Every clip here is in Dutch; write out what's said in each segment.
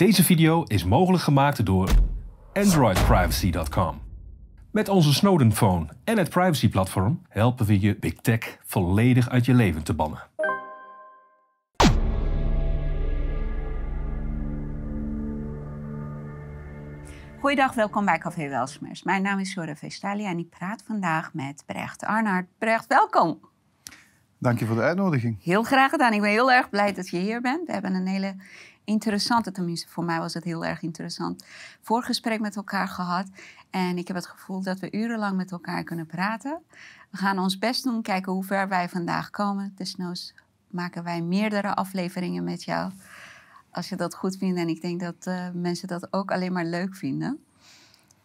Deze video is mogelijk gemaakt door AndroidPrivacy.com. Met onze Snowden Phone en het privacy-platform helpen we je Big Tech volledig uit je leven te bannen. Goeiedag, welkom bij Café Welsmers. Mijn naam is Sora Vestalia en ik praat vandaag met Brecht Arnaert. Brecht, welkom. Dank je voor de uitnodiging. Heel graag gedaan. Ik ben heel erg blij dat je hier bent. We hebben een hele interessante, tenminste voor mij was het heel erg interessant, voorgesprek met elkaar gehad. En ik heb het gevoel dat we urenlang met elkaar kunnen praten. We gaan ons best doen, kijken hoe ver wij vandaag komen. Desnoods maken wij meerdere afleveringen met jou. Als je dat goed vindt. En ik denk dat uh, mensen dat ook alleen maar leuk vinden.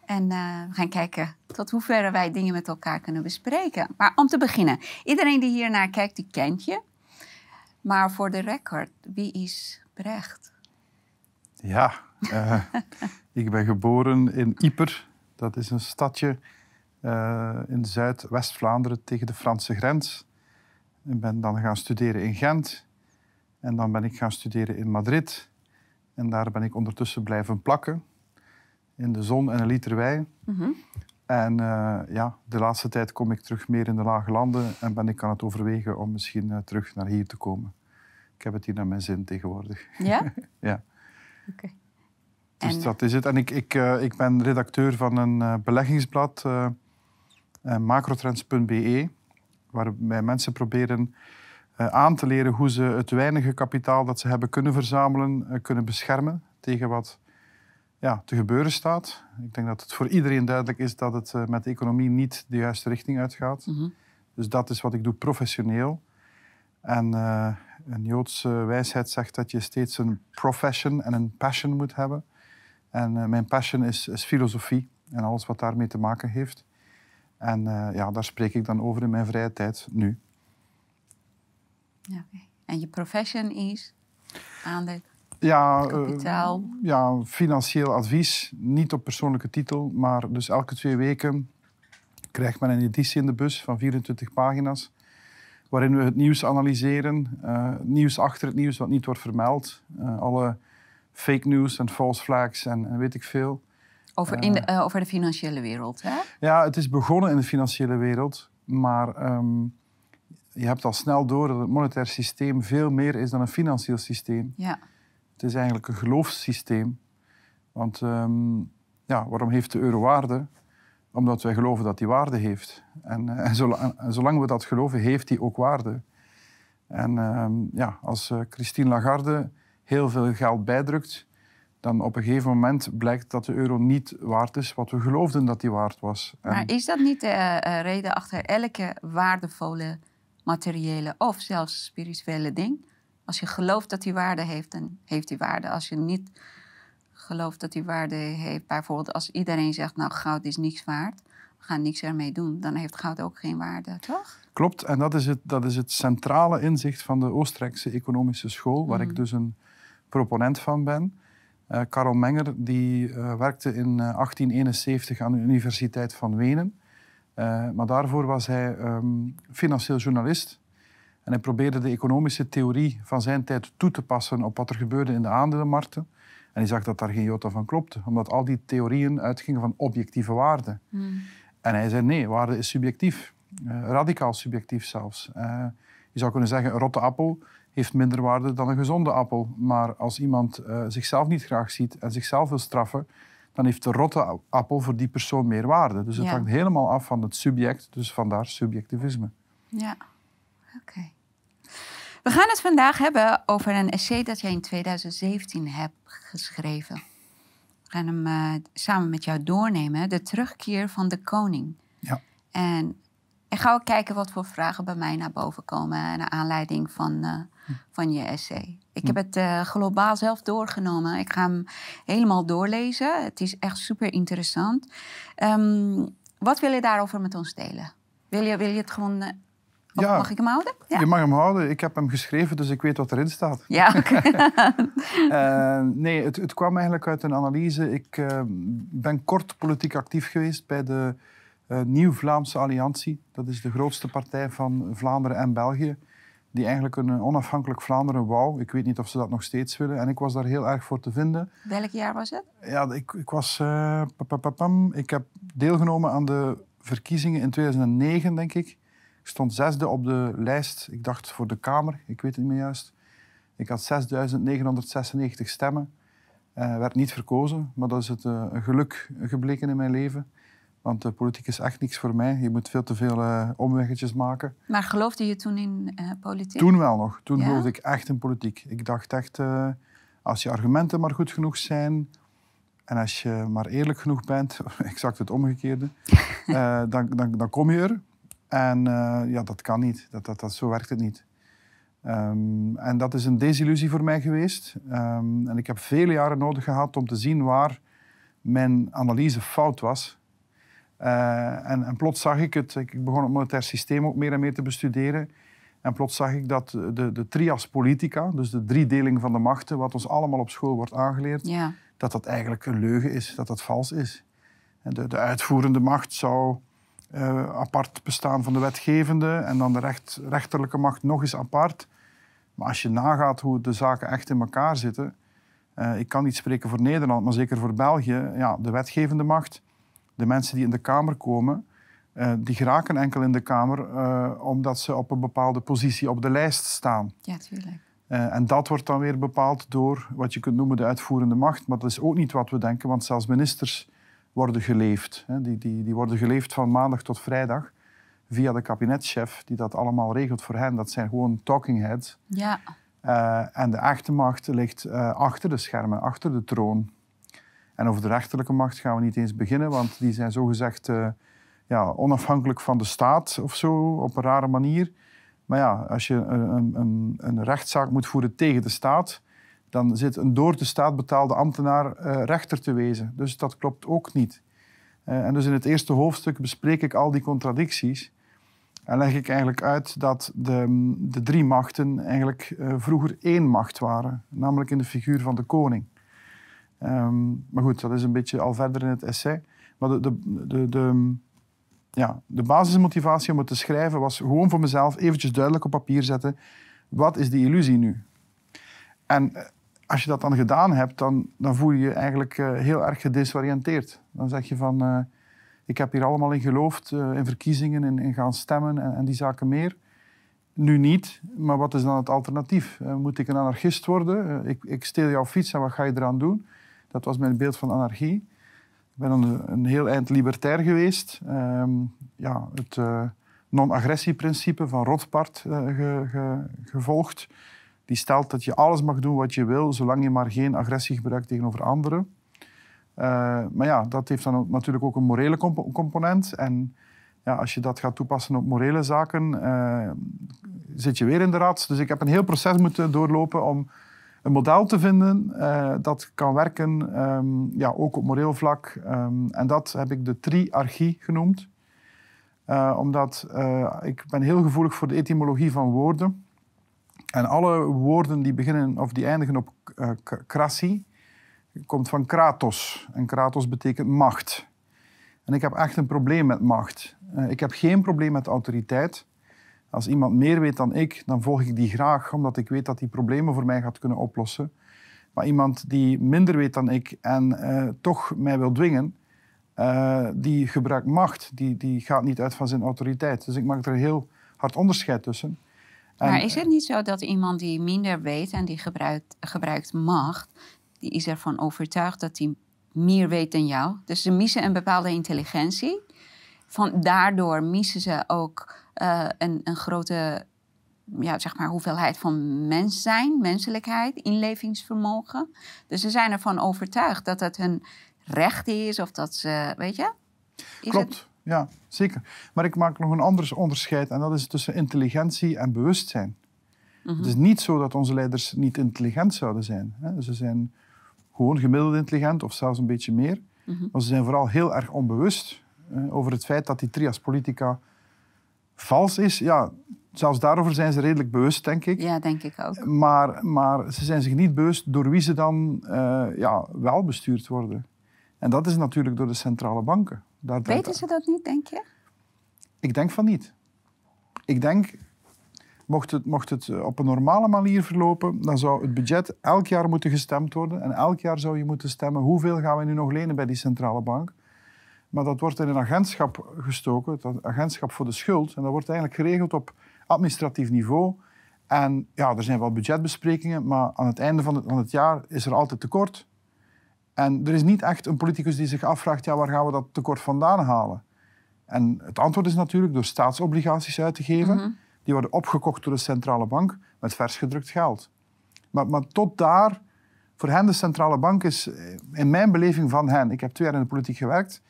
En uh, we gaan kijken tot hoeverre wij dingen met elkaar kunnen bespreken. Maar om te beginnen, iedereen die hier naar kijkt, die kent je. Maar voor de record, wie is Brecht? Ja, uh, ik ben geboren in Yper. Dat is een stadje uh, in Zuidwest-Vlaanderen tegen de Franse grens. Ik ben dan gaan studeren in Gent. En dan ben ik gaan studeren in Madrid. En daar ben ik ondertussen blijven plakken. In de zon en een liter wijn. Mm -hmm. En uh, ja, de laatste tijd kom ik terug meer in de lage landen. En ben ik aan het overwegen om misschien terug naar hier te komen. Ik heb het hier naar mijn zin tegenwoordig. Ja? ja. Okay. Dus en... dat is het. En ik, ik, uh, ik ben redacteur van een beleggingsblad, macrotrends.be, waarbij mensen proberen uh, aan te leren hoe ze het weinige kapitaal dat ze hebben kunnen verzamelen, uh, kunnen beschermen tegen wat ja, te gebeuren staat. Ik denk dat het voor iedereen duidelijk is dat het uh, met de economie niet de juiste richting uitgaat. Mm -hmm. Dus dat is wat ik doe professioneel. En een Joodse wijsheid zegt dat je steeds een profession en een passion moet hebben. En mijn passion is, is, filosofie en alles wat daarmee te maken heeft. En ja, daar spreek ik dan over in mijn vrije tijd nu. Ja, okay. En je profession is aandeel, ja, kapitaal? Uh, ja, financieel advies. Niet op persoonlijke titel, maar dus elke twee weken krijgt men een editie in de bus van 24 pagina's. Waarin we het nieuws analyseren. Uh, nieuws achter het nieuws wat niet wordt vermeld. Uh, alle fake news en false flags en, en weet ik veel. Over, in de, over de financiële wereld, hè? Ja, het is begonnen in de financiële wereld. Maar um, je hebt al snel door dat het monetair systeem veel meer is dan een financieel systeem. Ja. Het is eigenlijk een geloofssysteem. Want um, ja, waarom heeft de euro waarde? Omdat wij geloven dat die waarde heeft. En, en, zolang, en zolang, we dat geloven, heeft die ook waarde. En um, ja, als uh, Christine Lagarde heel veel geld bijdrukt, dan op een gegeven moment blijkt dat de euro niet waard is wat we geloofden dat die waard was. Maar is dat niet de uh, reden achter elke waardevolle materiële of zelfs spirituele ding. Als je gelooft dat die waarde heeft, dan heeft die waarde. Als je niet gelooft dat die waarde heeft, bijvoorbeeld als iedereen zegt, nou goud is niks waard, we gaan niks ermee doen, dan heeft goud ook geen waarde, toch? Klopt, en dat is het, dat is het centrale inzicht van de Oostenrijkse economische school, waar mm. ik dus een proponent van ben. Uh, Karel Menger die, uh, werkte in uh, 1871 aan de Universiteit van Wenen. Maar daarvoor was hij um, financieel journalist. En hij probeerde de economische theorie van zijn tijd toe te passen op wat er gebeurde in de aandelenmarkten. En hij zag dat daar geen jota van klopte, omdat al die theorieën uitgingen van objectieve waarden. Hmm. En hij zei nee, waarde is subjectief. Uh, radicaal subjectief zelfs. Uh, je zou kunnen zeggen, een rotte appel heeft minder waarde dan een gezonde appel. Maar als iemand zichzelf niet graag ziet en zichzelf wil straffen, dan heeft de rotte appel voor die persoon meer waarde. Dus het ja. hangt helemaal af van het subject, dus vandaar subjectivisme. Ja, oké. Okay. We gaan het vandaag hebben over een essay dat jij in 2017 hebt geschreven. We gaan hem uh, samen met jou doornemen, De terugkeer van de koning. Ja. En ik ga ook kijken wat voor vragen bij mij naar boven komen naar aanleiding van, uh, van je essay. Ik heb het uh, globaal zelf doorgenomen. Ik ga hem helemaal doorlezen. Het is echt super interessant. Um, wat wil je daarover met ons delen? Wil je, wil je het gewoon. Ja, mag ik hem houden? Ja. Je mag hem houden. Ik heb hem geschreven, dus ik weet wat erin staat. Ja, uh, nee, het, het, kwam eigenlijk uit een analyse. Ik ben kort politiek actief geweest bij de Nieuw-Vlaamse Alliantie. Dat is de grootste partij van Vlaanderen en België die eigenlijk een onafhankelijk Vlaanderen wou. Ik weet niet of ze dat nog steeds willen. En ik was daar heel erg voor te vinden. Welk jaar was het? Ja, ik, ik was... eh, papapapam. ik heb deelgenomen aan de verkiezingen in 2009, denk ik. Ik stond zesde op de lijst, ik dacht voor de Kamer, ik weet het niet meer juist. Ik had 6.996 stemmen. Eh, werd niet verkozen, maar dat is het, eh, een geluk gebleken in mijn leven. Want de politiek is echt niks voor mij. Je moet veel te veel eh, omweggetjes maken. Maar geloofde je toen in politiek? Toen wel nog. Toen Ja? geloofde ik echt in politiek. Ik dacht echt, als je argumenten maar goed genoeg zijn en als je maar eerlijk genoeg bent, exact het omgekeerde, dan, dan, dan kom je er. En eh, ja, dat kan niet. Dat, dat, dat, zo werkt het niet. Ehm, en dat is een desillusie voor mij geweest. Ehm, en ik heb vele jaren nodig gehad om te zien waar mijn analyse fout was. Eh, en, en plots zag ik het. Ik ik begon het monetair systeem ook meer en meer te bestuderen. En plots zag ik dat de, de trias politica, dus de driedeling van de machten, wat ons allemaal op school wordt aangeleerd, Ja. dat dat eigenlijk een leugen is, dat dat vals is. En de, de uitvoerende macht zou eh, apart bestaan van de wetgevende en dan de recht, rechterlijke macht nog eens apart. Maar als je nagaat hoe de zaken echt in elkaar zitten, eh, ik kan niet spreken voor Nederland, maar zeker voor België, ja, de wetgevende macht, de mensen die in de Kamer komen, eh, die geraken enkel in de Kamer omdat ze op een bepaalde positie op de lijst staan. ja, tuurlijk. En dat wordt dan weer bepaald door wat je kunt noemen de uitvoerende macht. Maar dat is ook niet wat we denken, want zelfs ministers worden geleefd. Die, die, die worden geleefd van maandag tot vrijdag via de kabinetchef, die dat allemaal regelt voor hen. Dat zijn gewoon talking heads. Ja. Eh, en de echte macht ligt eh, achter de schermen, achter de troon. En over de rechterlijke macht gaan we niet eens beginnen, want die zijn zogezegd eh ja, onafhankelijk van de staat of zo, op een rare manier. Maar ja, als je een, een, een, een rechtszaak moet voeren tegen de staat, dan zit een door de staat betaalde ambtenaar eh, rechter te wezen. Dus dat klopt ook niet. Eh, en dus in het eerste hoofdstuk bespreek ik al die contradicties. En leg ik eigenlijk uit dat de, de drie machten eigenlijk eh, vroeger één macht waren, namelijk in de figuur van de koning. Ehm, maar goed, dat is een beetje al verder in het essay. Maar de, de, de, de, ja, de basismotivatie om het te schrijven was gewoon voor mezelf eventjes duidelijk op papier zetten. Wat is die illusie nu? En als je dat dan gedaan hebt, dan, dan voel je je eigenlijk eh, heel erg gedesoriënteerd. Dan zeg je van, eh, ik heb hier allemaal in geloofd, eh, in verkiezingen, in, in gaan stemmen en, en die zaken meer. Nu niet, maar wat is dan het alternatief? Moet ik een anarchist worden? Ik, ik steel jouw fiets en wat ga je eraan doen? Dat was mijn beeld van anarchie. Ik ben een, een heel eind libertair geweest. Ehm, ja, het non-agressieprincipe van Rothbard ge- ge- gevolgd. Die stelt dat je alles mag doen wat je wil, zolang je maar geen agressie gebruikt tegenover anderen. Eh, maar ja, dat heeft dan natuurlijk ook een morele compo- component. En ja, als je dat gaat toepassen op morele zaken, eh, zit je weer in de rat. Dus ik heb een heel proces moeten doorlopen om een model te vinden eh, dat kan werken, ehm, ja, ook op moreel vlak. Ehm, en dat heb ik de triarchie genoemd. Omdat ik ben heel gevoelig voor de etymologie van woorden. En alle woorden die beginnen of die eindigen op krassi, komt van kratos. En kratos betekent macht. En ik heb echt een probleem met macht. Eh, ik heb geen probleem met autoriteit. Als iemand meer weet dan ik, dan volg ik die graag, omdat ik weet dat die problemen voor mij gaat kunnen oplossen. Maar iemand die minder weet dan ik en eh, toch mij wil dwingen, die gebruikt macht. Die, die gaat niet uit van zijn autoriteit. Dus ik maak er een heel hard onderscheid tussen. En- Maar is het niet zo dat iemand die minder weet en die gebruikt, gebruikt macht, die is ervan overtuigd dat hij meer weet dan jou? Dus ze missen een bepaalde intelligentie. Van, daardoor missen ze ook eh, een, een grote ja, zeg maar, hoeveelheid van mens zijn, menselijkheid, inlevingsvermogen. Dus ze zijn ervan overtuigd dat het hun recht is of dat ze, weet je? Klopt, Het, ja, zeker. Maar ik maak nog een ander onderscheid en dat is tussen intelligentie en bewustzijn. Mhm. Het is niet zo dat onze leiders niet intelligent zouden zijn. Hè. Ze zijn gewoon gemiddeld intelligent of zelfs een beetje meer. Mhm. Maar ze zijn vooral heel erg onbewust eh, over het feit dat die trias politica vals is. Ja, zelfs daarover zijn ze redelijk bewust, denk ik. ja, denk ik ook. Maar, maar ze zijn zich niet bewust door wie ze dan eh, ja, wel bestuurd worden. En dat is natuurlijk door de centrale banken. Draait- Weten ze dat niet, denk je? Ik denk van niet. Ik denk, Mocht het, mocht het eh, op een normale manier verlopen, dan zou het budget elk jaar moeten gestemd worden. En elk jaar zou je moeten stemmen hoeveel gaan we nu nog lenen bij die centrale bank. Maar dat wordt in een agentschap gestoken, het agentschap voor de schuld. En dat wordt eigenlijk geregeld op administratief niveau. En ja, er zijn wel budgetbesprekingen, maar aan het einde van het, van het jaar is er altijd tekort. En er is niet echt een politicus die zich afvraagt, ja, waar gaan we dat tekort vandaan halen? En het antwoord is natuurlijk door staatsobligaties uit te geven. Mhm. Die worden opgekocht door de centrale bank met vers gedrukt geld. Maar, maar tot daar, voor hen de centrale bank is, eh, in mijn beleving van hen, ik heb twee jaar in de politiek gewerkt,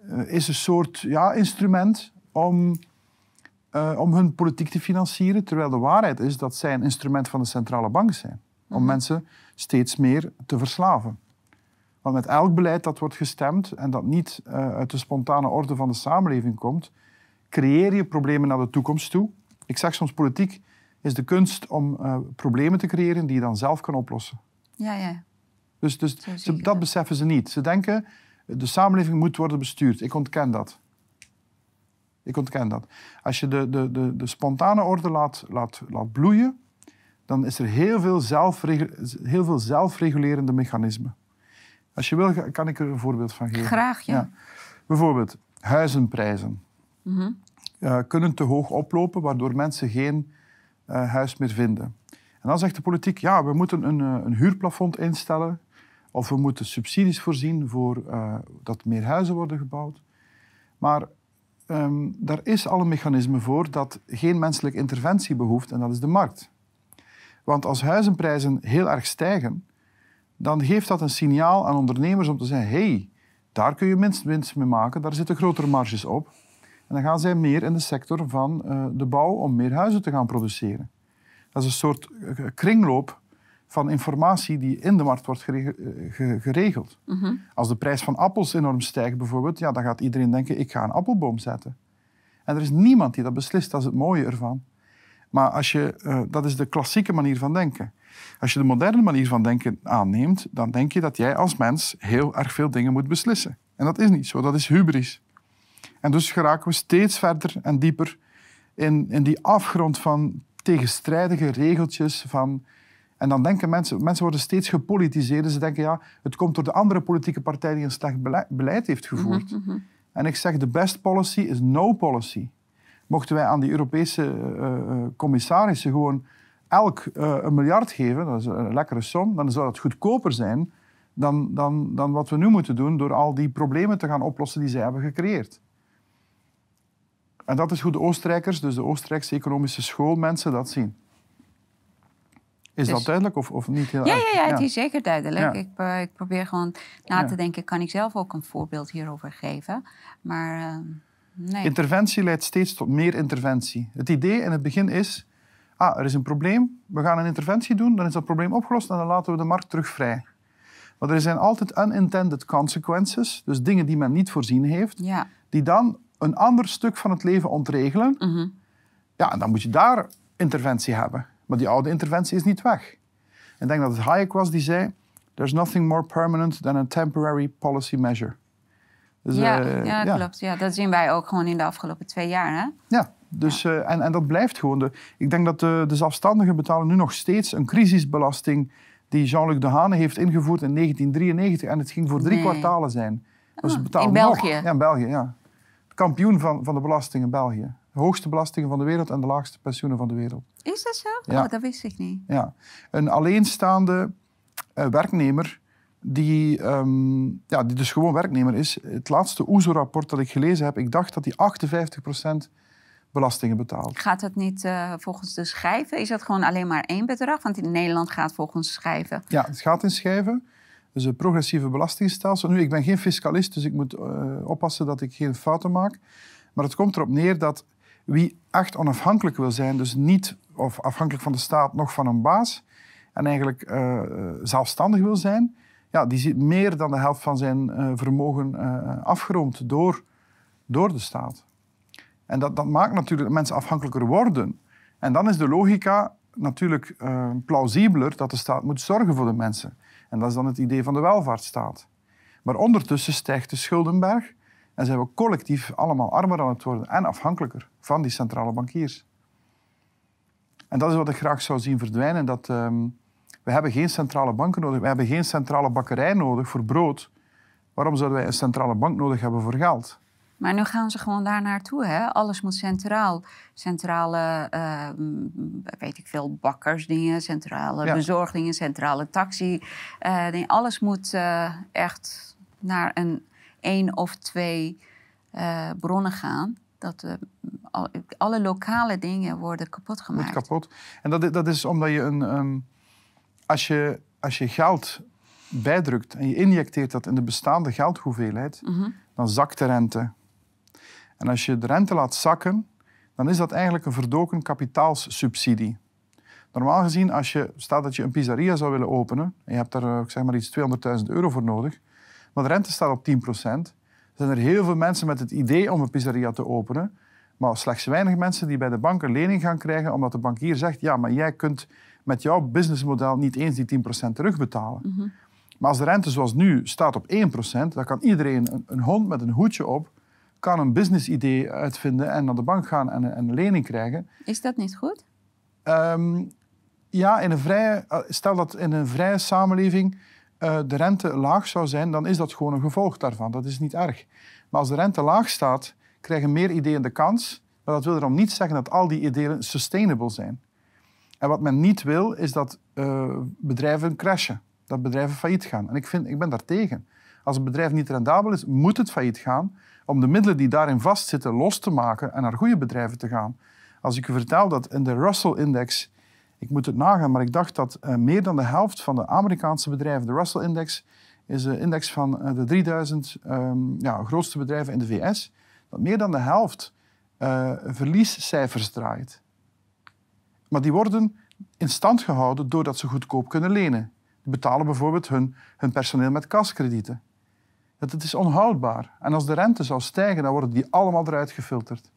eh, is een soort ja, instrument om, eh, om hun politiek te financieren. Terwijl de waarheid is dat zij een instrument van de centrale bank zijn. Om mensen steeds meer te verslaven. Want met elk beleid dat wordt gestemd en dat niet eh, uit de spontane orde van de samenleving komt, creëer je problemen naar de toekomst toe. Ik zeg soms, politiek is de kunst om eh, problemen te creëren die je dan zelf kan oplossen. Ja, ja. Dus, dus ze- dat. beseffen ze niet. Ze denken, de samenleving moet worden bestuurd. Ik ontken dat. Ik ontken dat. Als je de, de, de, de spontane orde laat, laat, laat bloeien, dan is er heel veel, zelfregu- heel veel zelfregulerende mechanismen. Als je wil, kan ik er een voorbeeld van geven. Graag, ja. Ja. Bijvoorbeeld, huizenprijzen Mhm. kunnen te hoog oplopen, waardoor mensen geen eh, huis meer vinden. En dan zegt de politiek, ja, we moeten een, eh, een huurplafond instellen of we moeten subsidies voorzien voor eh, dat meer huizen worden gebouwd. Maar ehm, daar is al een mechanisme voor dat geen menselijke interventie behoeft en dat is de markt. Want als huizenprijzen heel erg stijgen, dan geeft dat een signaal aan ondernemers om te zeggen, hey, daar kun je minst winst mee maken, daar zitten grotere marges op. En dan gaan zij meer in de sector van eh, de bouw om meer huizen te gaan produceren. Dat is een soort eh, kringloop van informatie die in de markt wordt eh, ge- geregeld. Mhm. Als de prijs van appels enorm stijgt bijvoorbeeld, ja, dan gaat iedereen denken, ik ga een appelboom zetten. En er is niemand die dat beslist, dat is het mooie ervan. Maar als je, dat is de klassieke manier van denken. Als je de moderne manier van denken aanneemt, dan denk je dat jij als mens heel erg veel dingen moet beslissen. En dat is niet zo, dat is hubris. En dus geraken we steeds verder en dieper in, in die afgrond van tegenstrijdige regeltjes. Van, en dan denken mensen, mensen worden steeds gepolitiseerd. Ze denken, ja, het komt door de andere politieke partij die een slecht bele- beleid heeft gevoerd. Mhm, En ik zeg, de best policy is no policy. Mochten wij aan die Europese eh, eh, commissarissen gewoon elk eh, een miljard geven, dat is een lekkere som, dan zou het goedkoper zijn dan, dan, dan wat we nu moeten doen door al die problemen te gaan oplossen die zij hebben gecreëerd. En dat is hoe de Oostenrijkers, dus de Oostenrijkse economische schoolmensen, dat zien. Is Dus- dat duidelijk of, of niet heel Ja, erg? ja, ja, het is zeker duidelijk. Ja. Ik, ik probeer gewoon na Ja. te denken, kan ik zelf ook een voorbeeld hierover geven? Maar eh, nee. Interventie leidt steeds tot meer interventie. Het idee in het begin is, ah, er is een probleem, we gaan een interventie doen, dan is dat probleem opgelost en dan laten we de markt terug vrij. Maar er zijn altijd unintended consequences, dus dingen die men niet voorzien heeft, Ja. die dan een ander stuk van het leven ontregelen. Mhm. Ja, en dan moet je daar interventie hebben. Maar die oude interventie is niet weg. Ik denk dat het Hayek was die zei, there's nothing more permanent than a temporary policy measure. Dus, ja, eh, ja, klopt. Ja, dat zien wij ook gewoon in de afgelopen twee jaar. Hè? Ja, dus, eh, en, en dat blijft gewoon. De, ik denk dat de, de zelfstandigen betalen nu nog steeds een crisisbelasting die Jean-Luc Dehaene heeft ingevoerd in 1993. En het ging voor drie Nee. kwartalen zijn. Dus Ah, betalen in nog. België? Ja, in België, ja. Kampioen van, van de belastingen in België. De hoogste belastingen van de wereld en de laagste pensioenen van de wereld. Is dat zo? Ja. Oh, dat wist ik niet. Ja. Een alleenstaande eh, werknemer die, ehm, ja, die dus gewoon werknemer is. Het laatste OESO-rapport dat ik gelezen heb, ik dacht dat hij 58% belastingen betaalt. Gaat het niet eh, volgens de schijven? Is dat gewoon alleen maar één bedrag? Want in Nederland gaat volgens schijven. Ja, het gaat in schijven. Dus een progressieve belastingstelsel. Nu, ik ben geen fiscalist, dus ik moet eh, oppassen dat ik geen fouten maak. Maar het komt erop neer dat wie echt onafhankelijk wil zijn, dus niet of afhankelijk van de staat, nog van een baas, en eigenlijk eh, zelfstandig wil zijn, ja, die ziet meer dan de helft van zijn vermogen afgeroomd door, door de staat. En dat, dat maakt natuurlijk dat mensen afhankelijker worden. En dan is de logica natuurlijk eh, plausibeler dat de staat moet zorgen voor de mensen. En dat is dan het idee van de welvaartsstaat. Maar ondertussen stijgt de schuldenberg en zijn we collectief allemaal armer aan het worden en afhankelijker van die centrale bankiers. En dat is wat ik graag zou zien verdwijnen. Dat, ehm, we hebben geen centrale banken nodig. We hebben geen centrale bakkerij nodig voor brood. Waarom zouden wij een centrale bank nodig hebben voor geld? Maar nu gaan ze gewoon daar naartoe. Hè? Alles moet centraal. Centrale, uh, weet ik veel, bakkersdingen, centrale ja. bezorgdingen, centrale taxi. Uh, alles moet uh, echt naar een één of twee bronnen gaan. Dat alle lokale dingen worden kapot gemaakt. Wordt kapot. En dat, dat is omdat je een... Um, als, je, als je geld bijdrukt en je injecteert dat in de bestaande geldhoeveelheid, mm -hmm. dan zakt de rente. En als je de rente laat zakken, dan is dat eigenlijk een verdoken kapitaalssubsidie. Normaal gezien, als je, staat dat je een pizzeria zou willen openen, en je hebt daar eh, zeg maar iets 200.000 euro voor nodig, maar de rente staat op 10%, zijn er heel veel mensen met het idee om een pizzeria te openen, maar slechts weinig mensen die bij de bank een lening gaan krijgen, omdat de bankier zegt, ja, maar jij kunt met jouw businessmodel niet eens die 10% terugbetalen. Mm Maar als de rente zoals nu staat op 1%, dan kan iedereen een, een hond met een hoedje op kan een business-idee uitvinden en naar de bank gaan en, een lening krijgen. Is dat niet goed? Um, ja, in een vrije, eh, stel dat in een vrije samenleving uh, de rente laag zou zijn, dan is dat gewoon een gevolg daarvan. Dat is niet erg. Maar als de rente laag staat, krijgen meer ideeën de kans. Maar dat wil erom niet zeggen dat al die ideeën sustainable zijn. En wat men niet wil, is dat uh, bedrijven crashen. Dat bedrijven failliet gaan. En ik, vind, ik ben daar tegen. Als een bedrijf niet rendabel is, moet het failliet gaan om de middelen die daarin vastzitten los te maken en naar goede bedrijven te gaan. Als ik u vertel dat in de Russell-index, ik moet het nagaan, maar ik dacht dat uh, meer dan de helft van de Amerikaanse bedrijven, de Russell-index is de index van uh, de 3000 um, ehm, ja, grootste bedrijven in de VS, dat meer dan de helft uh, verliescijfers draait. Maar die worden in stand gehouden doordat ze goedkoop kunnen lenen. Die betalen bijvoorbeeld hun, hun personeel met kaskredieten. Dat het is onhoudbaar. En als de rente zou stijgen, dan worden die allemaal eruit gefilterd.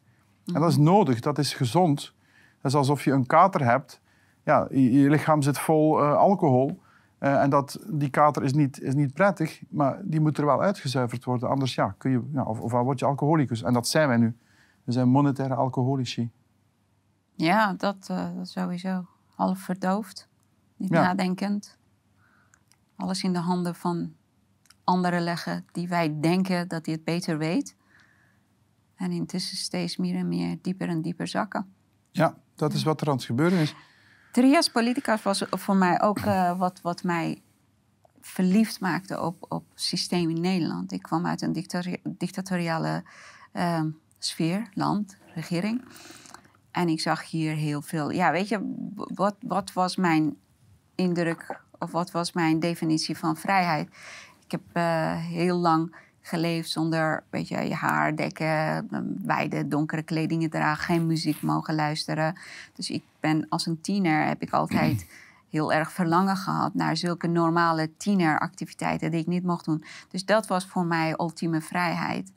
En dat is nodig, dat is gezond. Dat is alsof je een kater hebt. Ja, je, lichaam zit vol uh, alcohol. Uh, en dat, die kater is niet, is niet prettig, maar die moet er wel uitgezuiverd worden. Anders ja, kun je, ja, of, of word je alcoholicus. En dat zijn wij nu. We zijn monetaire alcoholici. Ja, dat, uh, dat sowieso. Half verdoofd, niet nadenkend. Alles in de handen van anderen leggen die wij denken dat hij het beter weet. En intussen steeds meer en meer dieper en dieper zakken. Ja, dat is wat er aan het gebeuren is. Trias Politicas was voor mij ook uh, wat, wat mij verliefd maakte op, op systeem in Nederland. Ik kwam uit een dictatoriale uh, sfeer, land, regering. En ik zag hier heel veel. Ja, weet je, wat, wat was mijn indruk of wat was mijn definitie van vrijheid? Ik heb uh, heel lang geleefd zonder weet je, je haar dekken, wijde donkere kledingen dragen, geen muziek mogen luisteren. Dus ik ben als een tiener heb ik altijd heel erg verlangen gehad naar zulke normale tieneractiviteiten die ik niet mocht doen. Dus dat was voor mij ultieme vrijheid.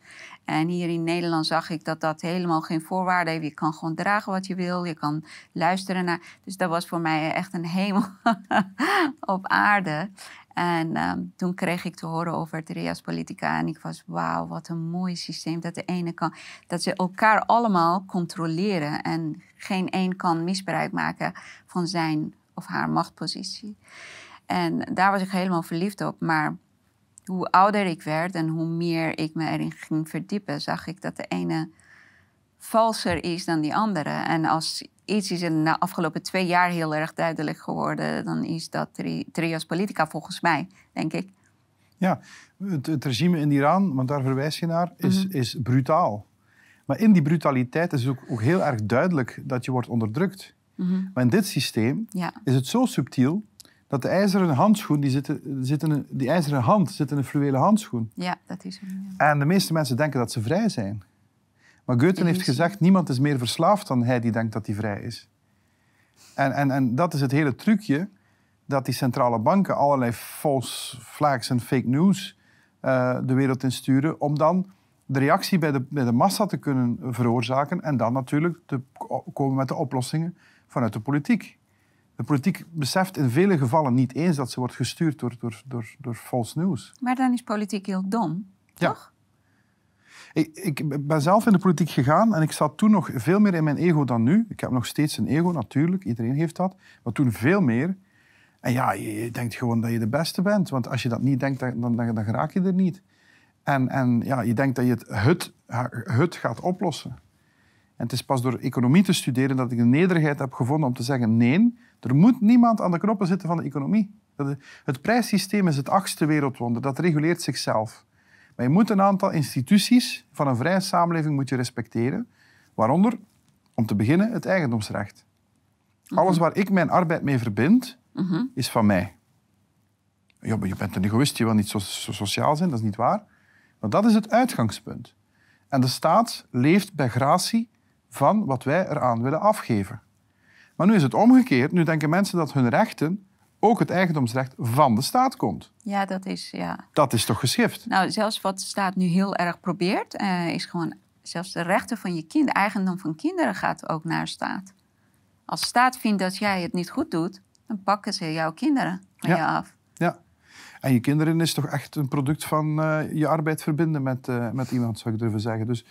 En hier in Nederland zag ik dat dat helemaal geen voorwaarde heeft. Je kan gewoon dragen wat je wil, je kan luisteren naar. Dus dat was voor mij echt een hemel op aarde. En ehm, toen kreeg ik te horen over Trias Politica. En ik was, wauw, wat een mooi systeem. Dat de ene kan, dat ze elkaar allemaal controleren. En geen een kan misbruik maken van zijn of haar machtpositie. En daar was ik helemaal verliefd op. Maar hoe ouder ik werd en hoe meer ik me erin ging verdiepen, zag ik dat de ene valser is dan die andere. En als iets is in de afgelopen twee jaar heel erg duidelijk geworden, dan is dat tri trias politica volgens mij, denk ik. Ja, het, regime in Iran, want daar verwijs je naar, is, mhm. is brutaal. Maar in die brutaliteit is ook, ook heel erg duidelijk dat je wordt onderdrukt. Mhm. Maar in dit systeem is het zo subtiel dat de ijzeren handschoen, die, zit, zit in, die ijzeren hand zit in een fluwelen handschoen. Ja, dat is het. En de meeste mensen denken dat ze vrij zijn. Maar Goethe heeft gezegd, niemand is meer verslaafd dan hij die denkt dat hij vrij is. En, en, en dat is het hele trucje, dat die centrale banken allerlei false flags en fake news uh, de wereld insturen, om dan de reactie bij de, bij de massa te kunnen veroorzaken en dan natuurlijk te komen met de oplossingen vanuit de politiek. De politiek beseft in vele gevallen niet eens dat ze wordt gestuurd door, door, door, door false news. Maar dan is politiek heel dom, toch? Ik, ben zelf in de politiek gegaan en ik zat toen nog veel meer in mijn ego dan nu. Ik heb nog steeds een ego, natuurlijk. Iedereen heeft dat. Maar toen veel meer. En ja, je, denkt gewoon dat je de beste bent. Want als je dat niet denkt, dan, dan, raak je er niet. En, en ja, je denkt dat je het, het, het gaat oplossen. En het is pas door economie te studeren dat ik de nederigheid heb gevonden om te zeggen nee, er moet niemand aan de knoppen zitten van de economie. Het prijssysteem is het achtste wereldwonder. Dat reguleert zichzelf. Maar je moet een aantal instituties van een vrije samenleving moet je respecteren. Waaronder, om te beginnen, het eigendomsrecht. Alles mhm. waar ik mijn arbeid mee verbind, mhm. is van mij. Ja, je bent een egoïst, je wil niet zo, sociaal zijn, dat is niet waar. Maar dat is het uitgangspunt. En de staat leeft bij gratie van wat wij eraan willen afgeven. Maar nu is het omgekeerd. Nu denken mensen dat hun rechten ook het eigendomsrecht van de staat komt. Ja, dat is, ja. Dat is toch geschift? Nou, zelfs wat de staat nu heel erg probeert, uh, is gewoon zelfs de rechten van je kind, eigendom van kinderen gaat ook naar staat. Als staat vindt dat jij het niet goed doet, dan pakken ze jouw kinderen van je af. Ja. En je kinderen is toch echt een product van uh, je arbeid verbinden met, uh, met iemand, zou ik durven zeggen. Dus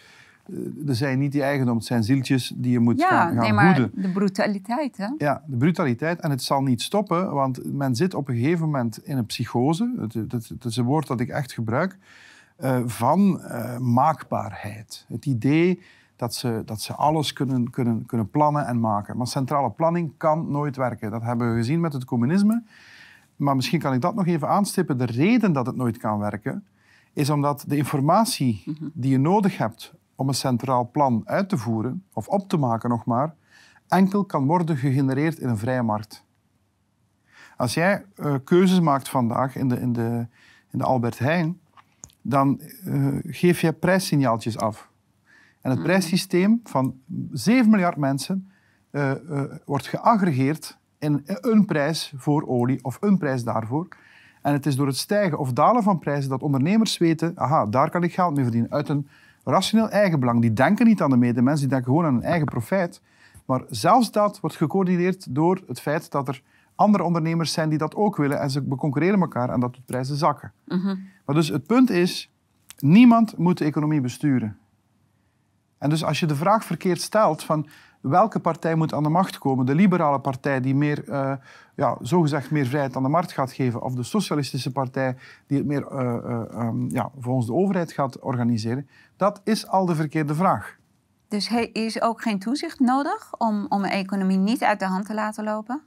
er zijn niet die eigendom, het zijn zieltjes die je moet gaan, gaan nee, maar de brutaliteit, hè? Ja, de brutaliteit. En het zal niet stoppen, want men zit op een gegeven moment in een psychose. Het, is een woord dat ik echt gebruik. Uh, van uh, maakbaarheid. Het idee dat ze, dat ze alles kunnen, kunnen, kunnen plannen en maken. Maar centrale planning kan nooit werken. Dat hebben we gezien met het communisme. Maar misschien kan ik dat nog even aanstippen. De reden dat het nooit kan werken, is omdat de informatie mhm. die je nodig hebt om een centraal plan uit te voeren, of op te maken nog maar, enkel kan worden gegenereerd in een vrije markt. Als jij uh, keuzes maakt vandaag in de, in de, in de Albert Heijn, dan uh, geef je prijssignaaltjes af. En het mm. prijssysteem van 7 miljard mensen uh, wordt geaggregeerd in een prijs voor olie of een prijs daarvoor. En het is door het stijgen of dalen van prijzen dat ondernemers weten, aha, daar kan ik geld mee verdienen. Uit een rationeel eigenbelang. Die denken niet aan de medemens, die denken gewoon aan hun eigen profijt. Maar zelfs dat wordt gecoördineerd door het feit dat er andere ondernemers zijn die dat ook willen en ze concurreren elkaar en dat doet prijzen zakken. Mhm. Maar dus het punt is, niemand moet de economie besturen. En dus als je de vraag verkeerd stelt van welke partij moet aan de macht komen, de liberale partij die meer, uh, ja, zogezegd meer vrijheid aan de markt gaat geven, of de socialistische partij die het meer uh, uh, ja, volgens de overheid gaat organiseren, dat is al de verkeerde vraag. Dus is ook geen toezicht nodig om, om een economie niet uit de hand te laten lopen?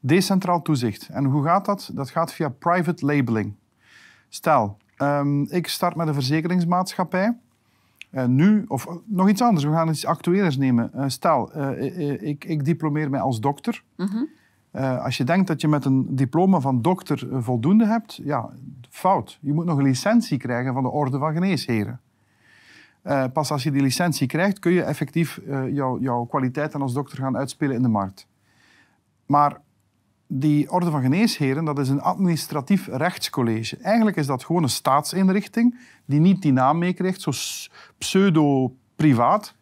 Decentraal toezicht. En hoe gaat dat? Dat gaat via private labeling. Stel, um, ik start met een verzekeringsmaatschappij. Uh, nu, of nog iets anders, we gaan iets actuelers nemen. Uh, stel, ik, ik, diplomeer mij als dokter. Mm als je denkt dat je met een diploma van dokter voldoende hebt, ja, fout. Je moet nog een licentie krijgen van de Orde van Geneesheren. Pas als je die licentie krijgt, kun je effectief jou, jouw kwaliteiten als dokter gaan uitspelen in de markt. Maar die Orde van Geneesheren, dat is een administratief rechtscollege. Eigenlijk is dat gewoon een staatsinrichting die niet die naam meekrijgt, zo pseudo-privaat.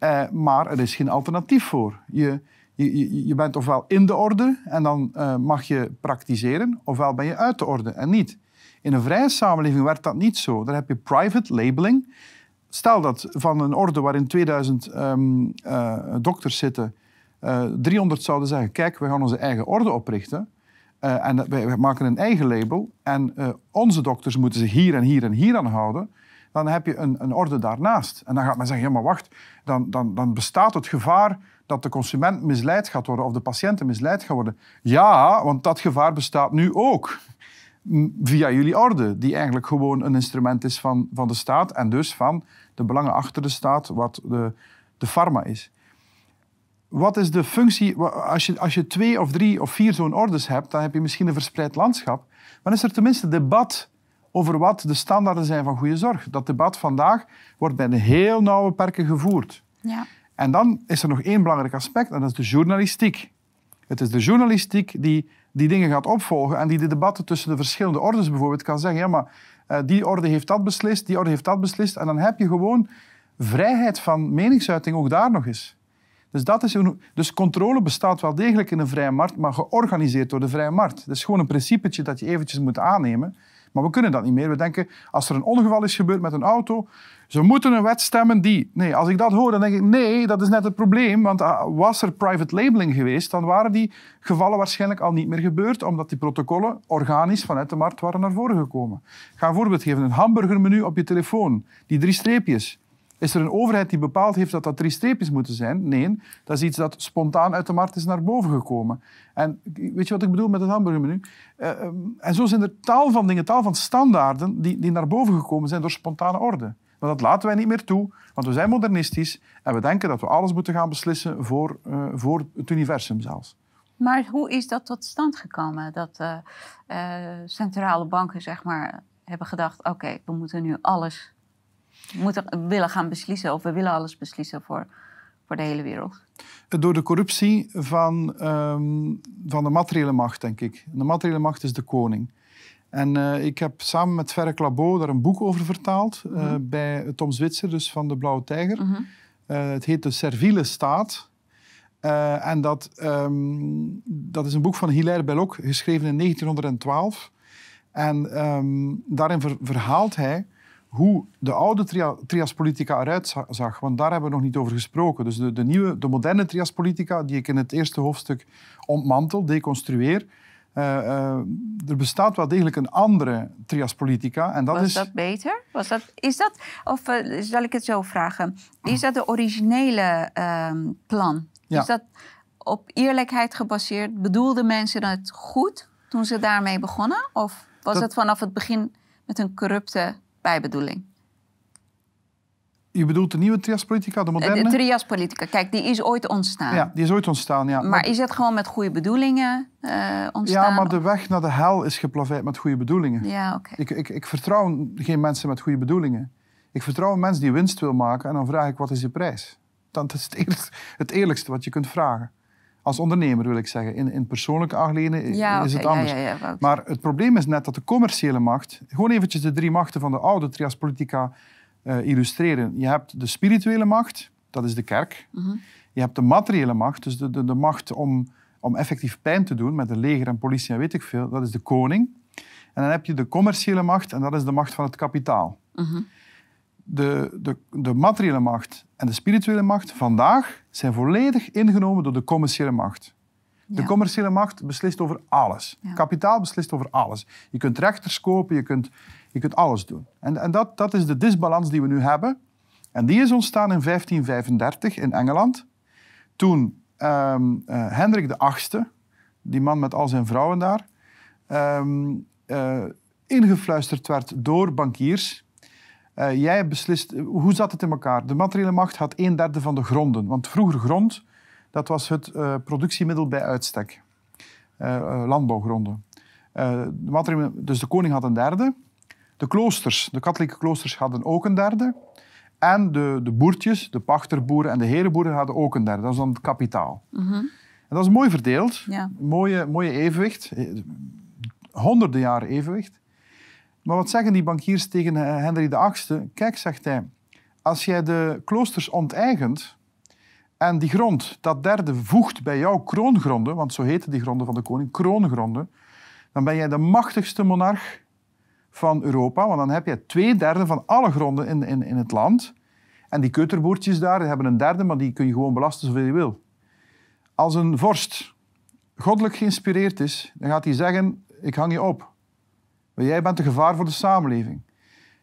Uh, maar er is geen alternatief voor. Je, je, je bent ofwel in de orde en dan mag je praktiseren, ofwel ben je uit de orde en niet. In een vrije samenleving werkt dat niet zo. Daar heb je private labeling. Stel dat van een orde waarin 2000 um, uh, dokters zitten, uh, eh, 300 zouden zeggen: Kijk, we gaan onze eigen orde oprichten. Uh, en wij maken een eigen label. En onze dokters moeten zich hier en hier en hier aan houden. Dan heb je een, een orde daarnaast. En dan gaat men zeggen: Ja, maar wacht, dan, dan, dan bestaat het gevaar dat de consument misleid gaat worden of de patiënten misleid gaan worden. Ja, want dat gevaar bestaat nu ook via jullie orde, die eigenlijk gewoon een instrument is van, van de staat en dus van de belangen achter de staat, wat de, de pharma is. Wat is de functie, als je, als je twee of drie of vier zo'n ordes hebt, dan heb je misschien een verspreid landschap, maar is er tenminste debat over wat de standaarden zijn van goede zorg. Dat debat vandaag wordt bij een heel nauwe perken gevoerd. Ja. En dan is er nog één belangrijk aspect, en dat is de journalistiek. Het is de journalistiek die die dingen gaat opvolgen en die de debatten tussen de verschillende ordes bijvoorbeeld kan zeggen, ja, maar uh, die orde heeft dat beslist, die orde heeft dat beslist. En dan heb je gewoon vrijheid van meningsuiting ook daar nog eens. Dus, dat is dus controle bestaat wel degelijk in een vrije markt, maar georganiseerd door de vrije markt. Dat is gewoon een principetje dat je eventjes moet aannemen. Maar we kunnen dat niet meer. We denken, als er een ongeval is gebeurd met een auto, ze moeten een wet stemmen die... Nee, als ik dat hoor, dan denk ik, nee, dat is net het probleem. Want ah, was er private labeling geweest, dan waren die gevallen waarschijnlijk al niet meer gebeurd, omdat die protocollen organisch vanuit de markt waren naar voren gekomen. Ik ga een voorbeeld geven. Een hamburgermenu op je telefoon, die drie streepjes. Is er een overheid die bepaald heeft dat dat drie streepjes moeten zijn? Nee, dat is iets dat spontaan uit de markt is naar boven gekomen. En weet je wat ik bedoel met het hamburgermenu? Uh, en zo zijn er taal van dingen, taal van standaarden die, die naar boven gekomen zijn door spontane orde. Maar dat laten wij niet meer toe, want we zijn modernistisch en we denken dat we alles moeten gaan beslissen voor, uh, voor het universum zelfs. Maar hoe is dat tot stand gekomen? Dat uh, centrale banken zeg maar, hebben gedacht, oké, we moeten nu alles moeten, willen gaan beslissen of we willen alles beslissen voor, voor de hele wereld? Door de corruptie van, um, van de materiële macht, denk ik. De materiële macht is de koning. En uh, ik heb samen met Ferre Clabot daar een boek over vertaald mm -hmm. bij Tom Zwitser, dus van de Blauwe Tijger. Mm -hmm. uh, het heet De Servile Staat. en dat, um, dat is een boek van Hilaire Belloc, geschreven in 1912. En um, daarin ver verhaalt hij hoe de oude tria triaspolitica eruit zag, want daar hebben we nog niet over gesproken. Dus de, de nieuwe, de moderne triaspolitica, die ik in het eerste hoofdstuk ontmantel, deconstrueer, uh, uh, er bestaat wel degelijk een andere triaspolitica. En dat Was is... dat beter? Was dat, is dat, of uh, zal ik het zo vragen, is dat de originele ehm, plan? Ja. Is dat op eerlijkheid gebaseerd? Bedoelden mensen het goed toen ze daarmee begonnen? Of was Dat- het vanaf het begin met een corrupte bijbedoeling? Je bedoelt de nieuwe triaspolitica, de moderne? De triaspolitica, kijk, die is ooit ontstaan. ja, die is ooit ontstaan, ja. Maar is het gewoon met goede bedoelingen eh, ontstaan? ja, maar de weg naar de hel is geplaveid met goede bedoelingen. Ja, oké. Ik, ik, ik vertrouw geen mensen met goede bedoelingen. Ik vertrouw een mens die winst wil maken en dan vraag ik wat is je prijs. Dat is het eerlijkste, het eerlijkste wat je kunt vragen. Als ondernemer wil ik zeggen. In, in persoonlijke aangelegenheden Ja, is het anders. Ja, Maar het probleem is net dat de commerciële macht, gewoon eventjes de drie machten van de oude triaspolitica eh illustreren. Je hebt de spirituele macht, dat is de kerk. Mhm. Je hebt de materiële macht, dus de, de, de macht om, om effectief pijn te doen met een leger en politie en weet ik veel, dat is de koning. En dan heb je de commerciële macht en dat is de macht van het kapitaal. Mhm. De, de, de materiële macht en de spirituele macht vandaag zijn volledig ingenomen door de commerciële macht. De Ja. commerciële macht beslist over alles. Ja. Kapitaal beslist over alles. Je kunt rechters kopen, je kunt, je kunt alles doen. En, en dat, dat is de disbalans die we nu hebben. En die is ontstaan in 1535 in Engeland. Toen ehm eh, Hendrik VIII, die man met al zijn vrouwen daar, eh, ingefluisterd werd door bankiers. Eh, jij beslist, hoe zat het in elkaar? De materiële macht had een derde van de gronden. Want vroeger grond, dat was het eh, productiemiddel bij uitstek. Eh, eh, landbouwgronden. Eh, de dus de koning had een derde. De kloosters, de katholieke kloosters hadden ook een derde. En de, de boertjes, de pachterboeren en de herenboeren hadden ook een derde. Dat is dan het kapitaal. Mhm. En dat is mooi verdeeld. Ja. Mooie, mooie evenwicht. Eh, Honderden jaren evenwicht. Maar wat zeggen die bankiers tegen eh, Hendrik VIII? Kijk, zegt hij, als jij de kloosters onteigent en die grond, dat derde, voegt bij jouw kroongronden, want zo heten die gronden van de koning, kroongronden, dan ben jij de machtigste monarch van Europa, want dan heb je twee derde van alle gronden in, in, in het land. En die keuterboertjes daar die hebben een derde, maar die kun je gewoon belasten zoveel je wil. Als een vorst goddelijk geïnspireerd is, dan gaat hij zeggen, ik hang je op. Want jij bent een gevaar voor de samenleving.